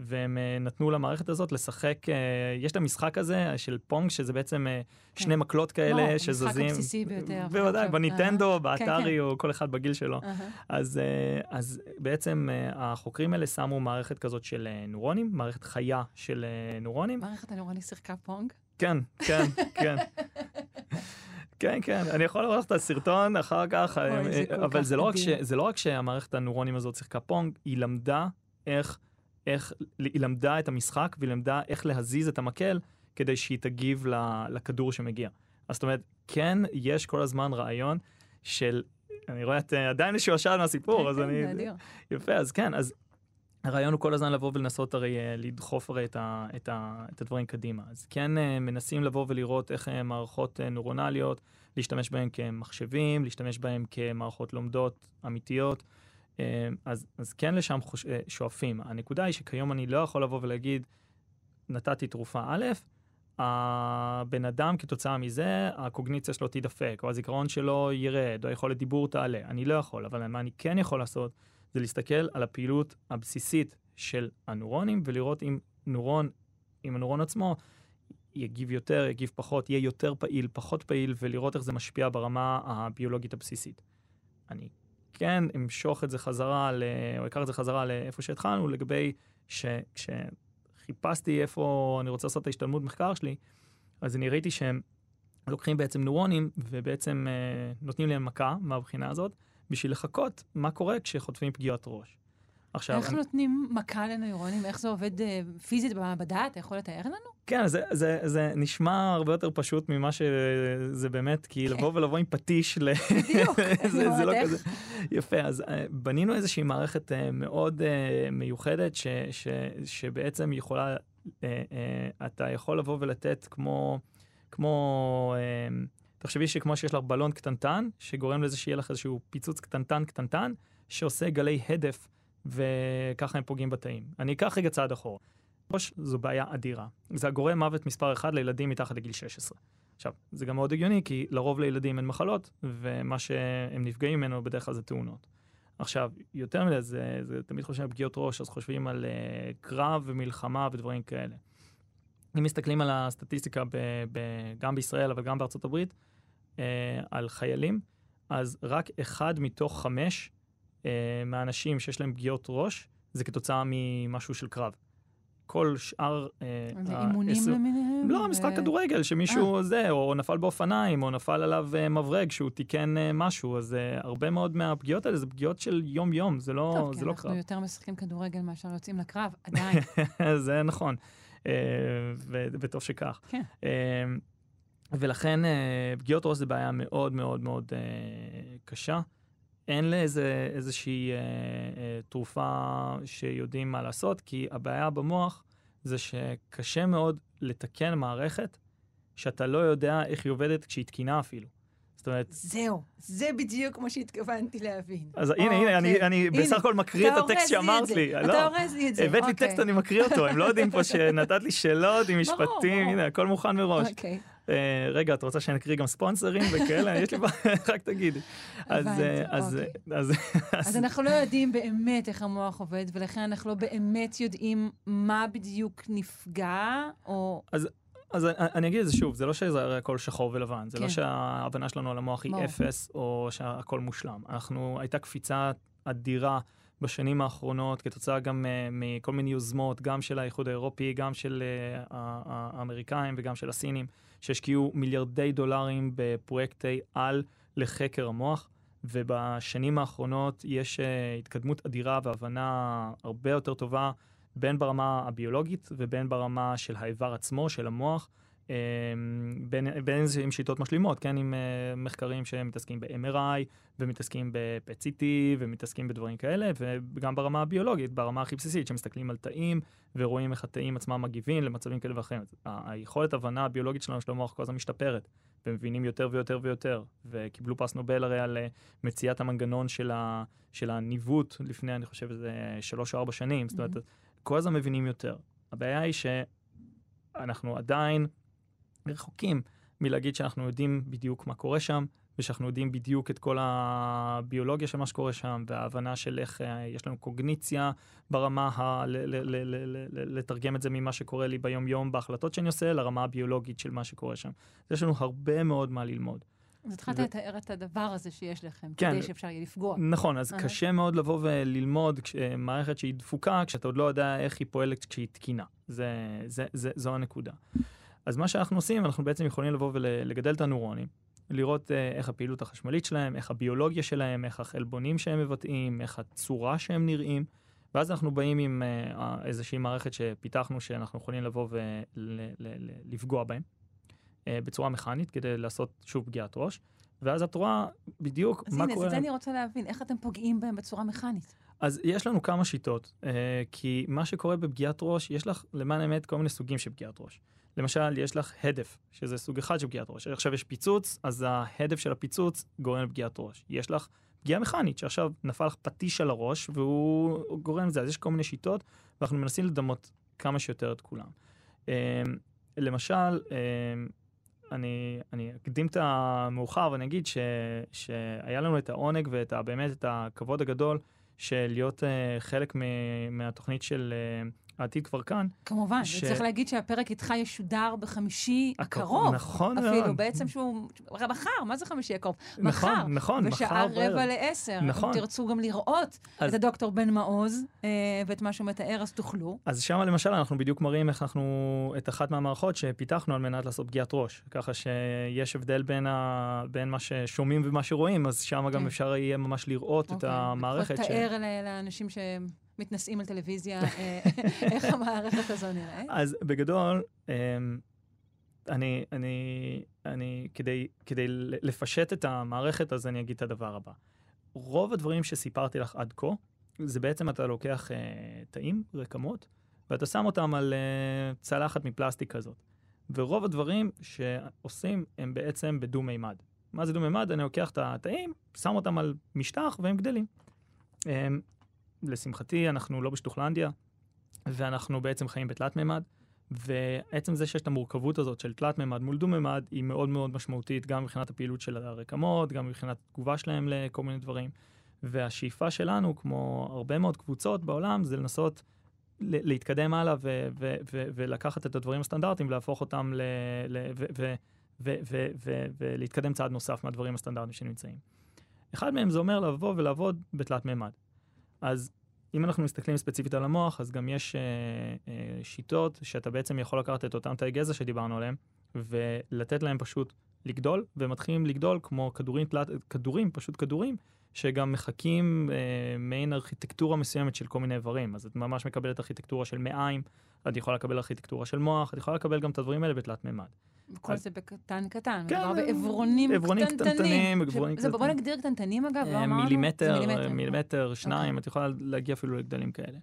והם uh, נתנו למערכת הזאת לשחק, uh, יש את המשחק הזה של פונג, שזה בעצם כן. שני מקלות כאלה לא, שזזים. המשחק הבסיסי ביותר. בוודאי, בניטנדו, uh-huh. באתרי, כן, כן. או כל אחד בגיל שלו. Uh-huh. אז, אז בעצם החוקרים האלה שמו מערכת כזאת של נוירונים, מערכת חיה של נוירונים. מערכת הנוירונים שיחקה פונג? כן, כן, כן. כן, כן, אני יכול לראות את הסרטון אחר כך, אבל זה לא, ש, זה לא רק שהמערכת הנוירונים הזאת שיחקה פונג, היא למדה איך איך, היא למדה את המשחק והיא למדה איך להזיז את המקל כדי שהיא תגיב לכדור שמגיע. אז זאת אומרת, כן, יש כל הזמן רעיון של, אני רואה את עדיין יש יושע מהסיפור, אז כן, אני... יפה, אז כן, אז הרעיון הוא כל הזמן לבוא ולנסות הרי אה, לדחוף הרי את, ה, את, ה, את הדברים קדימה. אז כן אה, מנסים לבוא ולראות איך אה, מערכות נורונליות, להשתמש בהן כמחשבים, להשתמש בהן כמערכות לומדות אמיתיות. אז, אז כן לשם חוש, שואפים. הנקודה היא שכיום אני לא יכול לבוא ולהגיד, נתתי תרופה א', הבן אדם כתוצאה מזה, הקוגניציה שלו תידפק, או הזיכרון שלו ירד, או היכולת דיבור תעלה. אני לא יכול, אבל מה אני כן יכול לעשות, זה להסתכל על הפעילות הבסיסית של הנוירונים ולראות אם נוירון, אם הנוירון עצמו יגיב יותר, יגיב פחות, יהיה יותר פעיל, פחות פעיל, ולראות איך זה משפיע ברמה הביולוגית הבסיסית. אני כן אמשוך את זה חזרה, ל... או אקח את זה חזרה לאיפה שהתחלנו, לגבי שכשחיפשתי איפה אני רוצה לעשות את ההשתלמות מחקר שלי, אז אני ראיתי שהם לוקחים בעצם נוירונים ובעצם אה, נותנים להם מכה מהבחינה הזאת, בשביל לחכות מה קורה כשחוטפים פגיעות ראש. עכשיו... איך אני... נותנים מכה לנוירונים? איך זה עובד אה, פיזית במעבדה? אתה יכול לתאר לנו? כן, זה, זה, זה נשמע הרבה יותר פשוט ממה שזה באמת, כי כן. לבוא ולבוא עם פטיש ל... בדיוק, זה, זה לא כזה... יפה, אז אה, בנינו איזושהי מערכת אה, מאוד מיוחדת, ש, ש, שבעצם יכולה, אתה יכול לבוא ולתת כמו, כמו תחשבי שכמו שיש לך בלון קטנטן, שגורם לזה שיהיה לך איזשהו פיצוץ קטנטן קטנטן, שעושה גלי הדף, וככה הם פוגעים בתאים. אני אקח רגע צעד אחורה. ראש זו בעיה אדירה. זה הגורם מוות מספר אחד לילדים מתחת לגיל 16. עכשיו, זה גם מאוד הגיוני, כי לרוב לילדים אין מחלות, ומה שהם נפגעים ממנו בדרך כלל זה תאונות. עכשיו, יותר מזה, זה, זה תמיד חושבים על פגיעות ראש, אז חושבים על uh, קרב ומלחמה ודברים כאלה. אם מסתכלים על הסטטיסטיקה ב, ב, גם בישראל, אבל גם בארצות הברית, אה, על חיילים, אז רק אחד מתוך חמש מהאנשים שיש להם פגיעות ראש, זה כתוצאה ממשהו של קרב. כל שאר... אה, זה אימונים למיניהם? לא, משחק כדורגל, שמישהו זה, או נפל באופניים, או נפל עליו מברג שהוא תיקן משהו, אז הרבה מאוד מהפגיעות האלה זה פגיעות של יום-יום, זה לא, טוב, זה לא קרב. טוב, כי אנחנו יותר משחקים כדורגל מאשר יוצאים לקרב, עדיין. זה נכון, וטוב שכך. כן. ולכן אה, פגיעות ראש זה בעיה מאוד מאוד מאוד אה, קשה. אין לאיזה איזושהי אה, אה, תרופה שיודעים מה לעשות, כי הבעיה במוח זה שקשה מאוד לתקן מערכת שאתה לא יודע איך היא עובדת כשהיא תקינה אפילו. זאת אומרת... זהו, זה בדיוק מה שהתכוונתי להבין. אז הנה, הנה, אני, אני בסך הכל מקריא את הטקסט שאמרת לי. אתה לא, אורז לי את זה. הבאת לי טקסט, אני מקריא אותו. הם לא יודעים פה שנתת לי שאלות עם משפטים, הנה, הכל מוכן מראש. אה, רגע, את רוצה שאני אקריא גם ספונסרים וכאלה? יש לי בעיה, רק תגידי. אז, אה, אוקיי. אז, אנחנו לא יודעים באמת איך המוח עובד, ולכן אנחנו לא באמת יודעים מה בדיוק נפגע, או... אז אז אני אגיד את זה שוב, זה לא שזה הכל שחור ולבן, זה לא כן. לא שההבנה שלנו על המוח היא אפס, או שהכל מושלם. אנחנו, הייתה קפיצה אדירה בשנים האחרונות, כתוצאה גם uh, מכל מיני יוזמות, גם של האיחוד האירופי, גם של uh, האמריקאים וגם של הסינים, שהשקיעו מיליארדי דולרים בפרויקטי על לחקר המוח. ובשנים האחרונות יש uh, התקדמות אדירה והבנה הרבה יותר טובה בין ברמה הביולוגית ובין ברמה של האיבר עצמו, של המוח, בין, בין זה עם שיטות משלימות, כן, עם uh, מחקרים שמתעסקים ב-MRI ומתעסקים ב-PET-CT ומתעסקים בדברים כאלה, וגם ברמה הביולוגית, ברמה הכי בסיסית, שמסתכלים על תאים ורואים איך התאים עצמם מגיבים למצבים כאלה ואחרים. היכולת הבנה הביולוגית שלנו של המוח כל הזמן משתפרת, ומבינים יותר ויותר ויותר, וקיבלו פרס נובל הרי על אה, מציאת המנגנון של, ה, של הניווט לפני, אני חושב, איזה שלוש או ארבע שנים, mm-hmm. זאת אומרת, כל הזמן מבינים יותר. הבעיה היא שאנחנו עדיין רחוקים מלהגיד שאנחנו יודעים בדיוק מה קורה שם, ושאנחנו יודעים בדיוק את כל הביולוגיה של מה שקורה שם, וההבנה של איך אה, יש לנו קוגניציה ברמה, ה... לתרגם את זה ממה שקורה לי ביום-יום בהחלטות שאני עושה, לרמה הביולוגית של מה שקורה שם. יש לנו הרבה מאוד מה ללמוד. אז התחלת ו... לתאר את הדבר הזה שיש לכם, כן, כדי שאפשר יהיה לפגוע. נכון, אז uh-huh. קשה מאוד לבוא וללמוד כש... מערכת שהיא דפוקה, כשאתה עוד לא יודע איך היא פועלת כשהיא תקינה. זה, זה, זה, זו הנקודה. אז מה שאנחנו עושים, אנחנו בעצם יכולים לבוא ולגדל את הנוירונים, לראות uh, איך הפעילות החשמלית שלהם, איך הביולוגיה שלהם, איך החלבונים שהם מבטאים, איך הצורה שהם נראים, ואז אנחנו באים עם uh, איזושהי מערכת שפיתחנו, שאנחנו יכולים לבוא ולפגוע בהם. uh, בצורה מכנית כדי לעשות שוב פגיעת ראש, ואז את רואה בדיוק מה הנה, קורה. אז הנה, זה אני רוצה להבין, איך אתם פוגעים בהם בצורה מכנית? אז יש לנו כמה שיטות, אה, כי מה שקורה בפגיעת ראש, יש לך למען האמת כל מיני סוגים של פגיעת ראש. למשל, יש לך הדף, שזה סוג אחד של פגיעת ראש. עכשיו יש פיצוץ, אז ההדף של הפיצוץ גורם לפגיעת ראש. יש לך פגיעה מכנית, שעכשיו נפל לך פטיש על הראש והוא גורם לזה. אז יש כל מיני שיטות, ואנחנו מנסים לדמות כמה שיותר את כולם. אה, למשל, אה, אני, אני אקדים את המאוחר ואני אגיד ש, שהיה לנו את העונג ואת באמת את הכבוד הגדול של להיות uh, חלק מ, מהתוכנית של uh, העתיד כבר כאן. כמובן, ש... צריך להגיד שהפרק איתך ישודר בחמישי הקרוב. נכון מאוד. אפילו, בעצם שהוא... מחר, מה זה חמישי הקרוב? נכון, מחר. נכון, מחר בשעה רבע לעשר. נכון. אם תרצו גם לראות אז... את הדוקטור בן מעוז אה, ואת מה שהוא מתאר, אז תוכלו. אז שם למשל אנחנו בדיוק מראים איך אנחנו, את אחת מהמערכות שפיתחנו על מנת לעשות פגיעת ראש. ככה שיש הבדל בין, ה... בין מה ששומעים ומה שרואים, אז שם גם כן. אפשר יהיה ממש לראות אוקיי. את המערכת. תאר ש... לאנשים ש... מתנשאים על טלוויזיה, אה, איך המערכת הזו נראית? אז בגדול, אמ, אני, אני, אני, כדי, כדי לפשט את המערכת, אז אני אגיד את הדבר הבא. רוב הדברים שסיפרתי לך עד כה, זה בעצם אתה לוקח uh, תאים, רקמות, ואתה שם אותם על uh, צלחת מפלסטיק כזאת. ורוב הדברים שעושים הם בעצם בדו-מימד. מה זה דו-מימד? אני לוקח את התאים, שם אותם על משטח והם גדלים. לשמחתי, אנחנו לא בשטוחלנדיה, ואנחנו בעצם חיים בתלת מימד, ועצם זה שיש את המורכבות הזאת של תלת מימד מול דו מימד, היא מאוד מאוד משמעותית, גם מבחינת הפעילות של הרקמות, גם מבחינת התגובה שלהם לכל מיני דברים. והשאיפה שלנו, כמו הרבה מאוד קבוצות בעולם, זה לנסות להתקדם הלאה ו- ו- ו- ולקחת את הדברים הסטנדרטיים ולהפוך אותם ל... ל- ולהתקדם צעד נוסף מהדברים הסטנדרטיים שנמצאים. אחד מהם זה אומר לבוא ולעבוד בתלת מימד. אז אם אנחנו מסתכלים ספציפית על המוח, אז גם יש אה, אה, שיטות שאתה בעצם יכול לקחת את אותם תאי גזע שדיברנו עליהם, ולתת להם פשוט לגדול, והם מתחילים לגדול כמו כדורים, פלט, כדורים, פשוט כדורים, שגם מחקים אה, מעין ארכיטקטורה מסוימת של כל מיני איברים. אז את ממש מקבלת ארכיטקטורה של מעיים, את יכולה לקבל ארכיטקטורה של מוח, את יכולה לקבל גם את הדברים האלה בתלת מימד. כל זה בקטן קטן, כן, מדובר בעברונים קטנטנים. בוא נגדיר קטנטנים אגב, לא אמרנו? מילימטר, מילימטר, שניים, את יכולה להגיע אפילו לגדלים כאלה.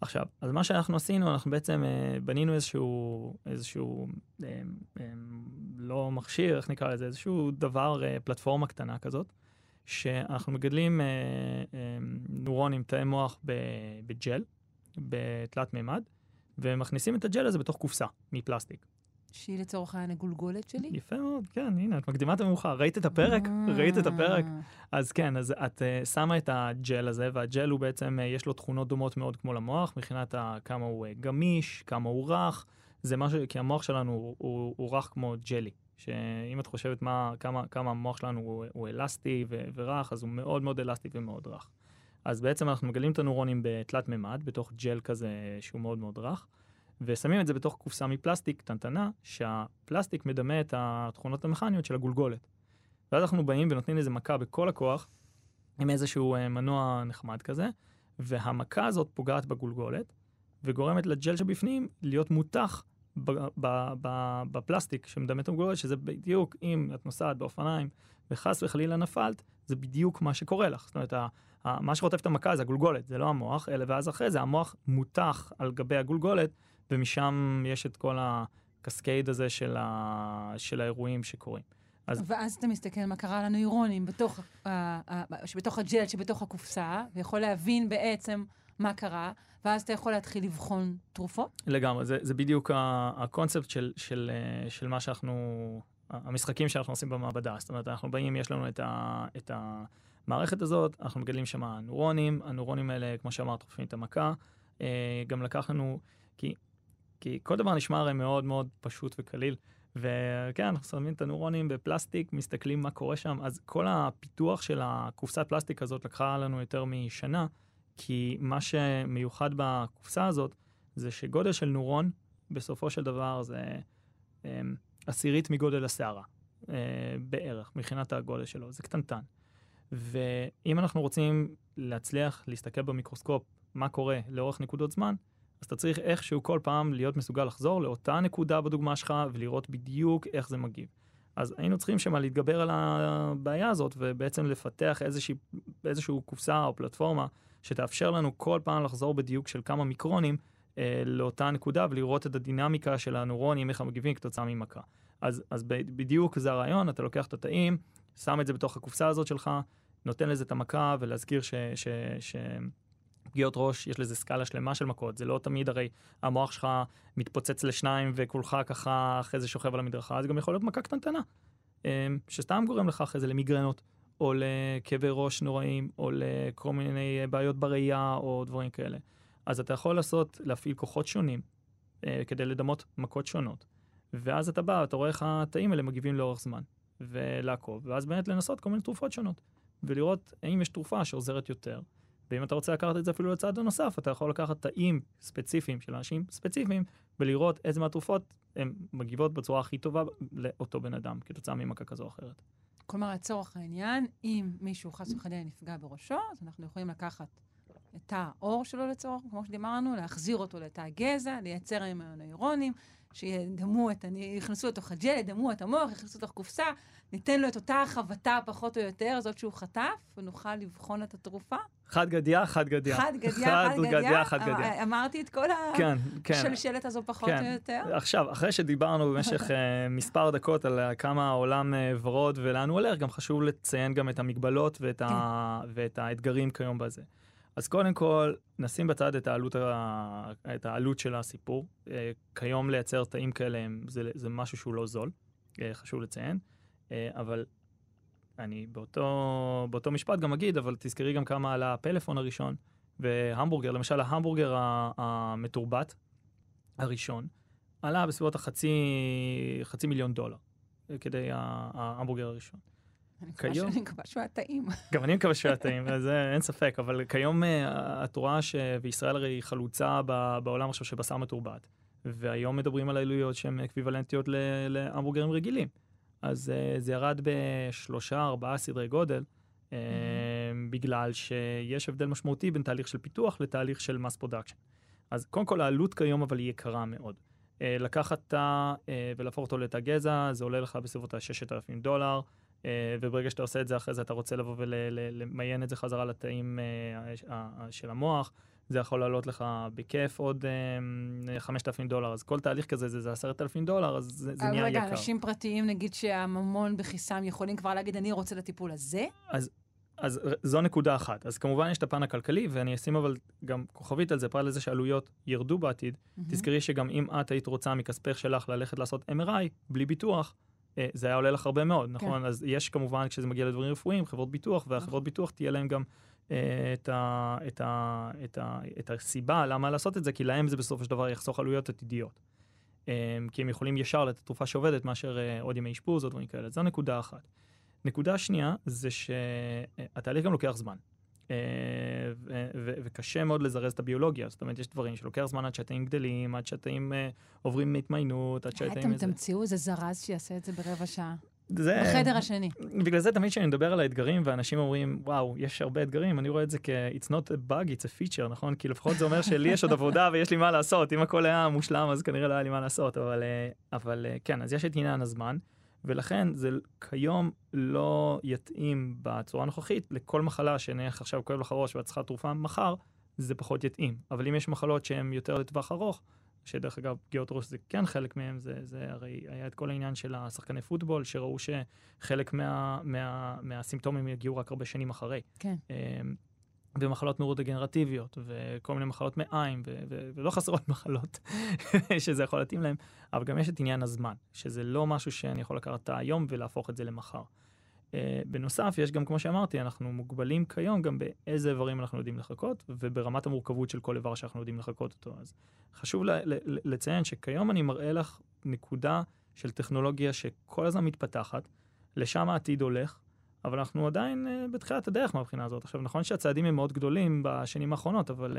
עכשיו, אז מה שאנחנו עשינו, אנחנו בעצם אה, בנינו איזשהו, איזשהו, אה, אה, לא מכשיר, איך נקרא לזה, איזשהו דבר, פלטפורמה קטנה כזאת, שאנחנו מגדלים נורונים, תאי מוח בג'ל, בתלת מימד, ומכניסים את הג'ל הזה בתוך קופסה מפלסטיק. שהיא לצורך העניין הגולגולת שלי? יפה מאוד, כן, הנה, את מקדימה את המאוחר. ראית את הפרק? ראית את הפרק? אז כן, אז את uh, שמה את הג'ל הזה, והג'ל הוא בעצם, uh, יש לו תכונות דומות מאוד כמו למוח, מבחינת ה, כמה הוא uh, גמיש, כמה הוא רך. זה משהו, כי המוח שלנו הוא, הוא, הוא רך כמו ג'לי. שאם את חושבת מה, כמה, כמה המוח שלנו הוא, הוא אלסטי ו, ורך, אז הוא מאוד מאוד אלסטי ומאוד רך. אז בעצם אנחנו מגלים את הנוירונים בתלת מימד, בתוך ג'ל כזה שהוא מאוד מאוד רך. ושמים את זה בתוך קופסה מפלסטיק קטנטנה, שהפלסטיק מדמה את התכונות המכניות של הגולגולת. ואז אנחנו באים ונותנים לזה מכה בכל הכוח, עם איזשהו אה, מנוע נחמד כזה, והמכה הזאת פוגעת בגולגולת, וגורמת לג'ל שבפנים להיות מותח בפלסטיק שמדמה את הגולגולת, שזה בדיוק אם את נוסעת באופניים וחס וחלילה נפלת, זה בדיוק מה שקורה לך. זאת אומרת, מה שחוטף את המכה זה הגולגולת, זה לא המוח, אלא ואז אחרי זה המוח מותח על גבי הגולגולת, ומשם יש את כל הקסקייד הזה של, ה... של האירועים שקורים. אז... ואז אתה מסתכל מה קרה לנוירונים בתוך, uh, uh, שבתוך הג'ל שבתוך הקופסה, ויכול להבין בעצם מה קרה, ואז אתה יכול להתחיל לבחון תרופות? לגמרי, זה, זה בדיוק הקונספט של, של, אה, של מה שאנחנו, המשחקים שאנחנו עושים במעבדה. זאת אומרת, אנחנו באים, יש לנו את, ה, את המערכת הזאת, אנחנו מגדלים שם נוירונים, הנוירונים האלה, כמו שאמרת, חופים את המכה. אה, גם לקח לנו, כי כי כל דבר נשמע הרי מאוד מאוד פשוט וקליל. וכן, אנחנו שמים את הנורונים בפלסטיק, מסתכלים מה קורה שם, אז כל הפיתוח של הקופסת פלסטיק הזאת לקחה לנו יותר משנה, כי מה שמיוחד בקופסה הזאת, זה שגודל של נורון, בסופו של דבר זה אה, עשירית מגודל השערה, אה, בערך, מבחינת הגודל שלו, זה קטנטן. ואם אנחנו רוצים להצליח להסתכל במיקרוסקופ מה קורה לאורך נקודות זמן, אז אתה צריך איכשהו כל פעם להיות מסוגל לחזור לאותה נקודה בדוגמה שלך ולראות בדיוק איך זה מגיב. אז היינו צריכים שמה להתגבר על הבעיה הזאת ובעצם לפתח איזושהי, איזושהי קופסה או פלטפורמה שתאפשר לנו כל פעם לחזור בדיוק של כמה מיקרונים אה, לאותה נקודה ולראות את הדינמיקה של הנוירונים, איך הם מגיבים כתוצאה ממכה. אז, אז בדיוק זה הרעיון, אתה לוקח את התאים, שם את זה בתוך הקופסה הזאת שלך, נותן לזה את המכה, ולהזכיר ש... ש, ש פגיעות ראש, יש לזה סקאלה שלמה של מכות, זה לא תמיד הרי המוח שלך מתפוצץ לשניים וכולך ככה אחרי זה שוכב על המדרכה, זה גם יכול להיות מכה קטנטנה, אה, שסתם גורם לך אחרי זה למיגרנות, או לכאבי ראש נוראים, או לכל מיני בעיות בראייה, או דברים כאלה. אז אתה יכול לעשות, להפעיל כוחות שונים אה, כדי לדמות מכות שונות. ואז אתה בא, אתה רואה איך התאים האלה מגיבים לאורך זמן, ולעקוב, ואז באמת לנסות כל מיני תרופות שונות, ולראות האם יש תרופה שעוזרת יותר. ואם אתה רוצה לקחת את זה אפילו לצד הנוסף, אתה יכול לקחת תאים ספציפיים של אנשים ספציפיים, ולראות איזה מהתרופות הן מגיבות בצורה הכי טובה לאותו בן אדם, כתוצאה ממכה כזו או אחרת. כלומר, לצורך העניין, אם מישהו חס וחלילה נפגע בראשו, אז אנחנו יכולים לקחת את תא העור שלו לצורך, כמו שדיברנו, להחזיר אותו לתא הגזע, לייצר עם הנוירונים, שידמו את, יכנסו לתוך הג'ל, ידמו את המוח, יכנסו לתוך קופסה, ניתן לו את אותה חבטה פחות או יותר, זאת שהוא חטף, ונוכל לבחון את התרופה. חד גדיה, חד גדיה. חד גדיה, חד גדיה. חד גדיה. אה, אמרתי את כל כן, כן. השלשלת הזו פחות כן. או יותר. עכשיו, אחרי שדיברנו במשך uh, מספר דקות על כמה העולם ורוד ולאן הוא הולך, גם חשוב לציין גם את המגבלות ואת, כן. ה... ואת האתגרים כיום בזה. אז קודם כל, נשים בצד את העלות, ה... את העלות של הסיפור. כיום לייצר תאים כאלה זה, זה משהו שהוא לא זול, חשוב לציין, אבל אני באותו, באותו משפט גם אגיד, אבל תזכרי גם כמה על הפלאפון הראשון, והמבורגר, למשל ההמבורגר המתורבת הראשון, עלה בסביבות החצי חצי מיליון דולר, כדי ההמבורגר הראשון. כיום... אני מקווה שהוא היה טעים. גם אני מקווה שהוא היה טעים, זה אין ספק, אבל כיום אה, את רואה שישראל הרי חלוצה בעולם עכשיו של בשר מתורבת, והיום מדברים על עלויות שהן אקוויוולנטיות להמבורגרים רגילים. אז uh, זה ירד בשלושה, ארבעה סדרי גודל, uh, mm-hmm. בגלל שיש הבדל משמעותי בין תהליך של פיתוח לתהליך של mass production. אז קודם כל העלות כיום אבל היא יקרה מאוד. Uh, לקחת תא uh, ולהפוך אותו לתא גזע, זה עולה לך בסביבות ה-6,000 דולר, uh, וברגע שאתה עושה את זה אחרי זה אתה רוצה לבוא ולמיין את זה חזרה לתאים uh, של המוח. זה יכול לעלות לך בכיף עוד 5,000 אמ, דולר, אז כל תהליך כזה זה, זה 10,000 דולר, אז זה, זה נהיה יקר. רגע, אנשים פרטיים, נגיד שהממון בכיסם, יכולים כבר להגיד, אני רוצה לטיפול הזה? אז, אז זו נקודה אחת. אז כמובן יש את הפן הכלכלי, ואני אשים אבל גם כוכבית על זה, פרט לזה שעלויות ירדו בעתיד. Mm-hmm. תזכרי שגם אם את היית רוצה מכספך שלך ללכת לעשות MRI בלי ביטוח, אה, זה היה עולה לך הרבה מאוד, נכון? כן. אז יש כמובן, כשזה מגיע לדברים רפואיים, חברות ביטוח, והחברות נכון. ביטוח תהיה להם גם אה, את, ה, את, ה, את, ה, את הסיבה למה לעשות את זה, כי להם זה בסופו של דבר יחסוך עלויות עתידיות. אה, כי הם יכולים ישר לתת תרופה שעובדת מאשר עוד ימי אשפוז או דברים כאלה. זו נקודה אחת. נקודה שנייה זה שהתהליך גם לוקח זמן. וקשה מאוד לזרז את הביולוגיה, זאת אומרת, יש דברים שלוקח זמן עד שהתאים גדלים, עד שהתאים עוברים מהתמיינות, עד שהתאים... אתם תמציאו איזה זרז שיעשה את זה ברבע שעה. זה... בחדר השני. בגלל זה תמיד כשאני מדבר על האתגרים, ואנשים אומרים, וואו, יש הרבה אתגרים, אני רואה את זה כ-it's not a bug, it's a feature, נכון? כי לפחות זה אומר שלי יש עוד עבודה ויש לי מה לעשות. אם הכל היה מושלם, אז כנראה לא היה לי מה לעשות. אבל, אה, אבל אה, כן, אז יש את עניין הזמן, ולכן זה כיום לא יתאים בצורה הנוכחית לכל מחלה שנניח עכשיו כואב לך ראש ואת צריכה תרופה מחר, זה פחות יתאים. אבל אם יש מחלות שהן יותר לטווח ארוך, שדרך אגב, פגיעות ראש זה כן חלק מהם, זה, זה הרי היה את כל העניין של השחקני פוטבול, שראו שחלק מה, מה, מהסימפטומים יגיעו רק הרבה שנים אחרי. כן. אמ, ומחלות נורודגנרטיביות, וכל מיני מחלות מעיים, ו- ו- ולא חסרות מחלות שזה יכול להתאים להם, אבל גם יש את עניין הזמן, שזה לא משהו שאני יכול לקחת היום ולהפוך את זה למחר. Uh, בנוסף, יש גם, כמו שאמרתי, אנחנו מוגבלים כיום גם באיזה איברים אנחנו יודעים לחכות, וברמת המורכבות של כל איבר שאנחנו יודעים לחכות אותו. אז חשוב לציין שכיום אני מראה לך נקודה של טכנולוגיה שכל הזמן מתפתחת, לשם העתיד הולך, אבל אנחנו עדיין uh, בתחילת הדרך מהבחינה הזאת. עכשיו, נכון שהצעדים הם מאוד גדולים בשנים האחרונות, אבל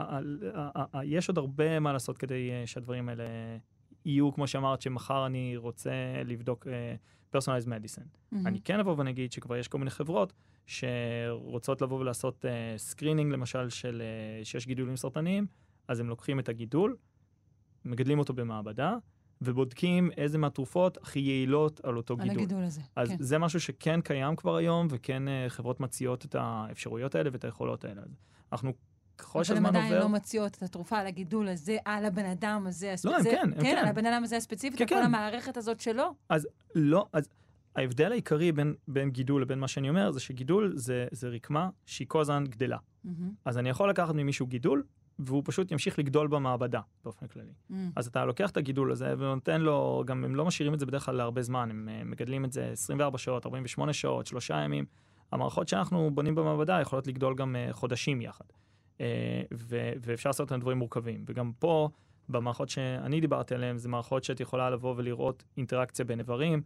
uh, יש עוד הרבה מה לעשות כדי שהדברים האלה יהיו, כמו שאמרת, שמחר אני רוצה לבדוק... personalized medicine. Mm-hmm. אני כן אבוא ונגיד שכבר יש כל מיני חברות שרוצות לבוא ולעשות screening uh, למשל של uh, שיש גידולים סרטניים, אז הם לוקחים את הגידול, מגדלים אותו במעבדה, ובודקים איזה מהתרופות הכי יעילות על אותו על גידול. על הגידול הזה, אז כן. זה משהו שכן קיים כבר היום, וכן uh, חברות מציעות את האפשרויות האלה ואת היכולות האלה. אנחנו, ככל אבל שהזמן עובר... עדיין לא מציעות את התרופה על הגידול הזה, על הבן אדם הזה לא, הם הספציפי. כן, הם כן, כן. על הבן אדם הזה הספציפי, כן, כן. המערכת הזאת שלו. לא, אז ההבדל העיקרי בין, בין גידול לבין מה שאני אומר, זה שגידול זה, זה רקמה שהיא כל הזמן גדלה. מהמם, אז אני יכול לקחת ממישהו גידול, והוא פשוט ימשיך לגדול במעבדה, באופן כללי. מהמם. אז אתה לוקח את הגידול הזה ונותן לו, גם הם לא משאירים את זה בדרך כלל להרבה זמן, הם אה, מגדלים את זה 24 שעות, 48 שעות, שלושה ימים. המערכות שאנחנו בונים במעבדה יכולות לגדול גם אה, חודשים יחד. אה, ו- ואפשר לעשות אותם דברים מורכבים. וגם פה, במערכות שאני דיברתי עליהן, זה מערכות שאת יכולה לבוא ולראות אינטראקציה בין איברים,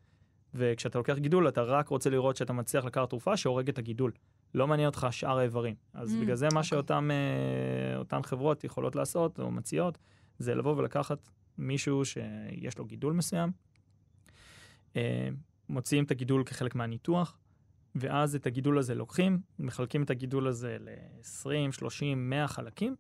וכשאתה לוקח גידול, אתה רק רוצה לראות שאתה מצליח לקחת תרופה שהורגת את הגידול. לא מעניין אותך שאר האיברים. אז Mm, בגלל זה מה אוקיי. שאותן אה, חברות יכולות לעשות, או מציעות, זה לבוא ולקחת מישהו שיש לו גידול מסוים, אה, מוציאים את הגידול כחלק מהניתוח, ואז את הגידול הזה לוקחים, מחלקים את הגידול הזה ל-20, 30, 100 חלקים,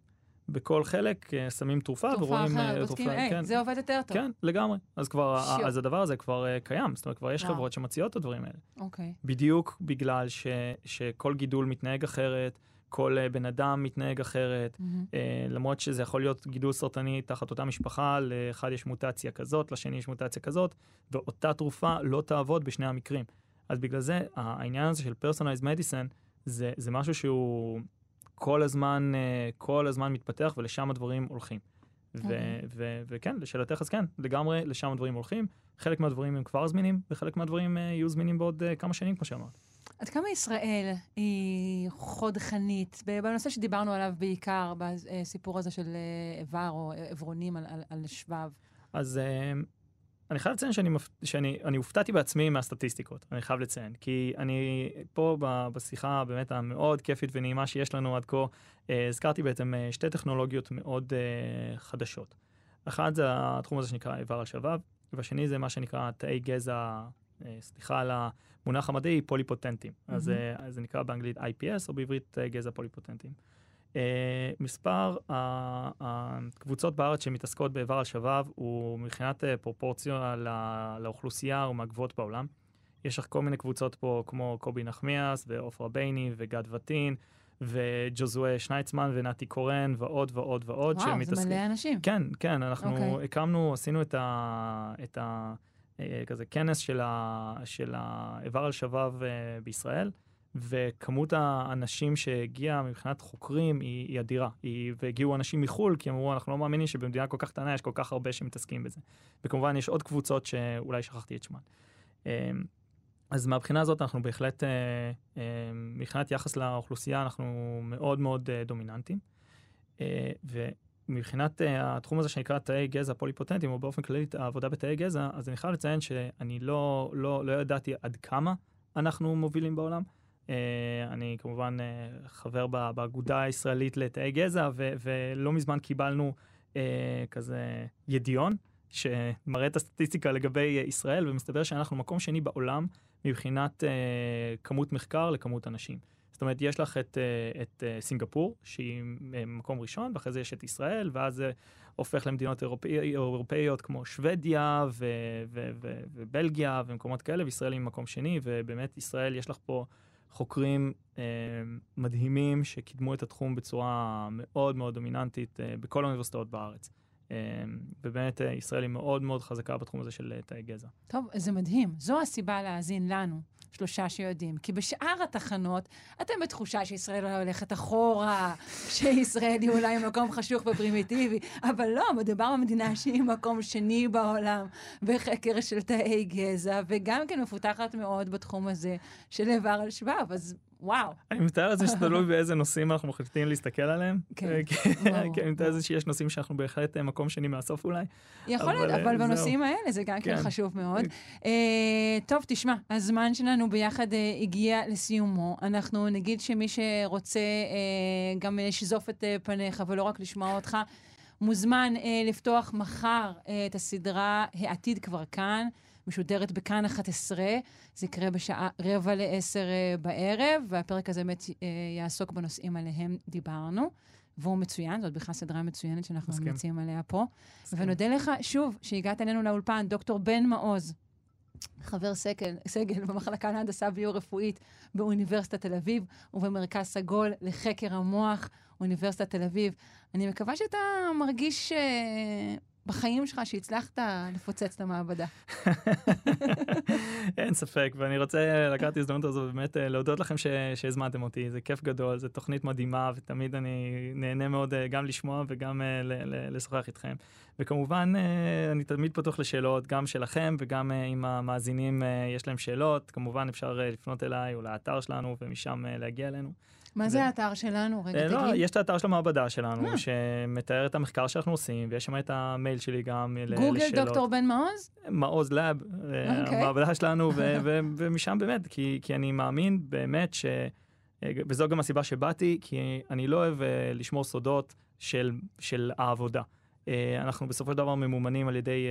בכל חלק אה, שמים תרופה, תרופה ורואים... אחרת, אה, בודקים, תרופה- היי, כן, זה עובד יותר טוב. כן, לגמרי. אז כבר, שיו. אז הדבר הזה כבר אה, קיים, זאת אומרת, כבר יש וואו. חברות שמציעות את הדברים האלה. אוקיי. בדיוק בגלל ש, שכל גידול מתנהג אחרת, כל בן אדם מתנהג אחרת. אה, למרות שזה יכול להיות גידול סרטני תחת אותה משפחה, לאחד יש מוטציה כזאת, לשני יש מוטציה כזאת, ואותה תרופה לא תעבוד בשני המקרים. אז בגלל זה העניין הזה של personalized medicine זה, זה משהו שהוא כל הזמן, אה, כל הזמן מתפתח ולשם הדברים הולכים. ו- אוקיי. ו- וכן, לשאלתך אז כן, לגמרי לשם הדברים הולכים. חלק מהדברים הם כבר זמינים, וחלק מהדברים אה, יהיו זמינים בעוד אה, כמה שנים, כמו שאמרת. עד כמה ישראל היא חודכנית, בנושא שדיברנו עליו בעיקר, בסיפור הזה של איבר או עברונים על, על, על שבב. אז אני חייב לציין שאני. שאני אני הופתעתי בעצמי מהסטטיסטיקות, אני חייב לציין. כי אני פה בשיחה באמת המאוד כיפית ונעימה שיש לנו עד כה, אה, הזכרתי בעצם אה, שתי טכנולוגיות מאוד אה, חדשות. אחד זה התחום הזה שנקרא איבר על שבב, והשני זה מה שנקרא תאי גזע, סליחה על המונח המדעי, פוליפוטנטים. אז מהמם. אה, אז זה נקרא באנגלית IPS, או בעברית תאי גזע פוליפוטנטים. Uh, מספר הקבוצות בארץ שמתעסקות באיבר על שבב הוא מבחינת uh, פרופורציה לא- לאוכלוסייה הוא מהגבוהות בעולם. יש לך כל מיני קבוצות פה כמו קובי נחמיאס ועופרה בייני וגד וטין וג'וזואה שנייצמן ונתי קורן ועוד ועוד ועוד. וואו, זה שמתעסקים- מלא אנשים. כן, כן, אנחנו אוקיי. הקמנו, עשינו את ה... את ה אה, כזה כנס של, ה, של האיבר על שבב אה, בישראל, וכמות האנשים שהגיעה מבחינת חוקרים היא, היא אדירה. היא, והגיעו אנשים מחו"ל, כי אמרו, אנחנו לא מאמינים שבמדינה כל כך קטנה יש כל כך הרבה שמתעסקים בזה. וכמובן, יש עוד קבוצות שאולי שכחתי את שמן. אה, אז מהבחינה הזאת אנחנו בהחלט, אה, אה, מבחינת יחס לאוכלוסייה, אנחנו מאוד מאוד אה, דומיננטים. אה, ומבחינת התחום הזה שנקרא תאי גזע פוליפוטנטים, או באופן כללי העבודה בתאי גזע, אז אני חייב לציין שאני לא, לא, לא ידעתי עד כמה אנחנו מובילים בעולם. אה, אני כמובן אה, חבר באגודה הישראלית לתאי גזע, ו- ולא מזמן קיבלנו אה, כזה ידיעון, שמראה את הסטטיסטיקה לגבי ישראל, ומסתבר שאנחנו מקום שני בעולם מבחינת כמות מחקר לכמות אנשים. זאת אומרת, יש לך את, את סינגפור, שהיא מקום ראשון, ואחרי זה יש את ישראל, ואז זה הופך למדינות אירופאי, אירופאיות כמו שוודיה ו, ו, ו, ובלגיה ומקומות כאלה, וישראל היא מקום שני, ובאמת ישראל יש לך פה חוקרים אה, מדהימים שקידמו את התחום בצורה מאוד מאוד דומיננטית אה, בכל האוניברסיטאות בארץ. אה, ובאמת אה, ישראל היא מאוד מאוד חזקה בתחום הזה של אה, תאי גזע. טוב, זה מדהים. זו הסיבה להאזין לנו, שלושה שיודעים. כי בשאר התחנות, אתם בתחושה שישראל אולי הולכת אחורה, שישראל היא אולי מקום חשוך ופרימיטיבי, אבל לא, מדובר במדינה שהיא מקום שני בעולם בחקר של תאי גזע, וגם כן מפותחת מאוד בתחום הזה של איבר על שבב, אז וואו. אני מתאר לעצמי שתלוי באיזה נושאים אנחנו מחליטים להסתכל עליהם. כן, אה, ברור, כן, אני מתאר. לעצמי שיש נושאים שאנחנו בהחלט אה, מקום שני מהסוף אולי. יכול להיות, אבל, אה, בנושאים האלה זה גם כן כן. חשוב מאוד. אה, טוב, תשמע, הזמן שלנו ביחד אה, הגיע לסיומו. אנחנו נגיד שמי שרוצה אה, גם לשזוף את אה, פניך ולא רק לשמוע אותך, מוזמן אה, לפתוח מחר אה, את הסדרה העתיד כבר כאן, משודרת בכאן 11. זה יקרה בשעה רבע לעשר אה, בערב, והפרק הזה באמת אה, יעסוק בנושאים עליהם דיברנו. והוא מצוין, זאת בכלל סדרה מצוינת שאנחנו. ממליצים עליה פה. מסכים. ונודה לך שוב שהגעת אלינו לאולפן, דוקטור בן מעוז. חבר סגל, סגל במחלקה להנדסה ביו-רפואית באוניברסיטת תל אביב ובמרכז סגול לחקר המוח, אוניברסיטת תל אביב. אני מקווה שאתה מרגיש אה, בחיים שלך שהצלחת לפוצץ את המעבדה. אין ספק, ואני רוצה לקחת את ההזדמנות הזו באמת אה, להודות לכם ש... שהזמנתם אותי, זה כיף גדול, זו תוכנית מדהימה, ותמיד אני נהנה מאוד אה, גם לשמוע וגם אה. ל... לשוחח איתכם. וכמובן, אני תמיד פתוח לשאלות, גם שלכם וגם אם המאזינים יש להם שאלות, כמובן אפשר לפנות אליי או לאתר שלנו ומשם להגיע אלינו. מה זה האתר שלנו? רגע, תגיד. לא, יש את האתר של המעבדה שלנו, שמתאר את המחקר שאנחנו עושים, ויש שם את המייל שלי גם לשאלות. גוגל דוקטור בן מעוז? מעוז לאב, אוקיי. המעבדה שלנו, ומשם באמת, כי אני מאמין באמת ש... וזו גם הסיבה שבאתי, כי אני לא אוהב לשמור סודות של העבודה. אנחנו בסופו של דבר ממומנים על ידי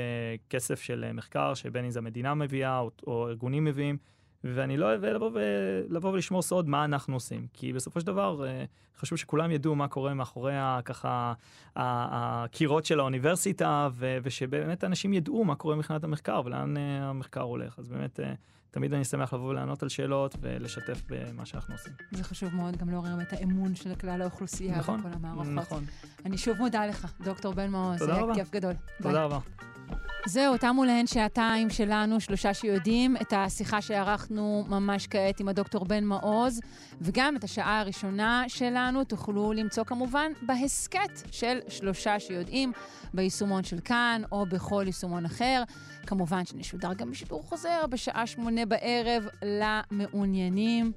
כסף של מחקר, שבין אם זה המדינה מביאה או ארגונים מביאים. ואני לא אוהב לבוא, ו... לבוא ולשמור סוד מה אנחנו עושים, כי בסופו של דבר אה, חשוב שכולם ידעו מה קורה מאחורי ככה הקירות של האוניברסיטה, ו... ושבאמת אנשים ידעו מה קורה מבחינת המחקר ולאן אה, המחקר הולך. אז באמת, אה, תמיד אני שמח לבוא ולענות על שאלות ולשתף במה שאנחנו עושים. זה חשוב מאוד גם לעורר את האמון של כלל האוכלוסייה נכון, וכל המערכות. נכון. אני שוב מודה לך, דוקטור בן מעוז. תודה רבה. כיף גדול. תודה ביי. רבה. זהו, תמו להן שעתיים שלנו, שלושה שיודעים, את השיחה שערכנו ממש כעת עם הדוקטור בן מעוז, וגם את השעה הראשונה שלנו תוכלו למצוא כמובן בהסכת של שלושה שיודעים, ביישומון של כאן או בכל יישומון אחר. כמובן שנשודר גם בשידור חוזר בשעה שמונה בערב למעוניינים.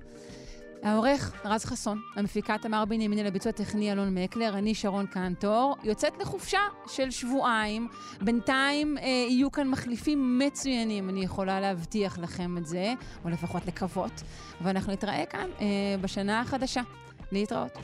העורך רז חסון, המפיקה תמר בנימיני לביצוע טכני אלון מקלר, אני שרון קנטור, יוצאת לחופשה של שבועיים. בינתיים אה, יהיו כאן מחליפים מצוינים, אני יכולה להבטיח לכם את זה, או לפחות לקוות. ואנחנו נתראה כאן אה, בשנה החדשה. להתראות.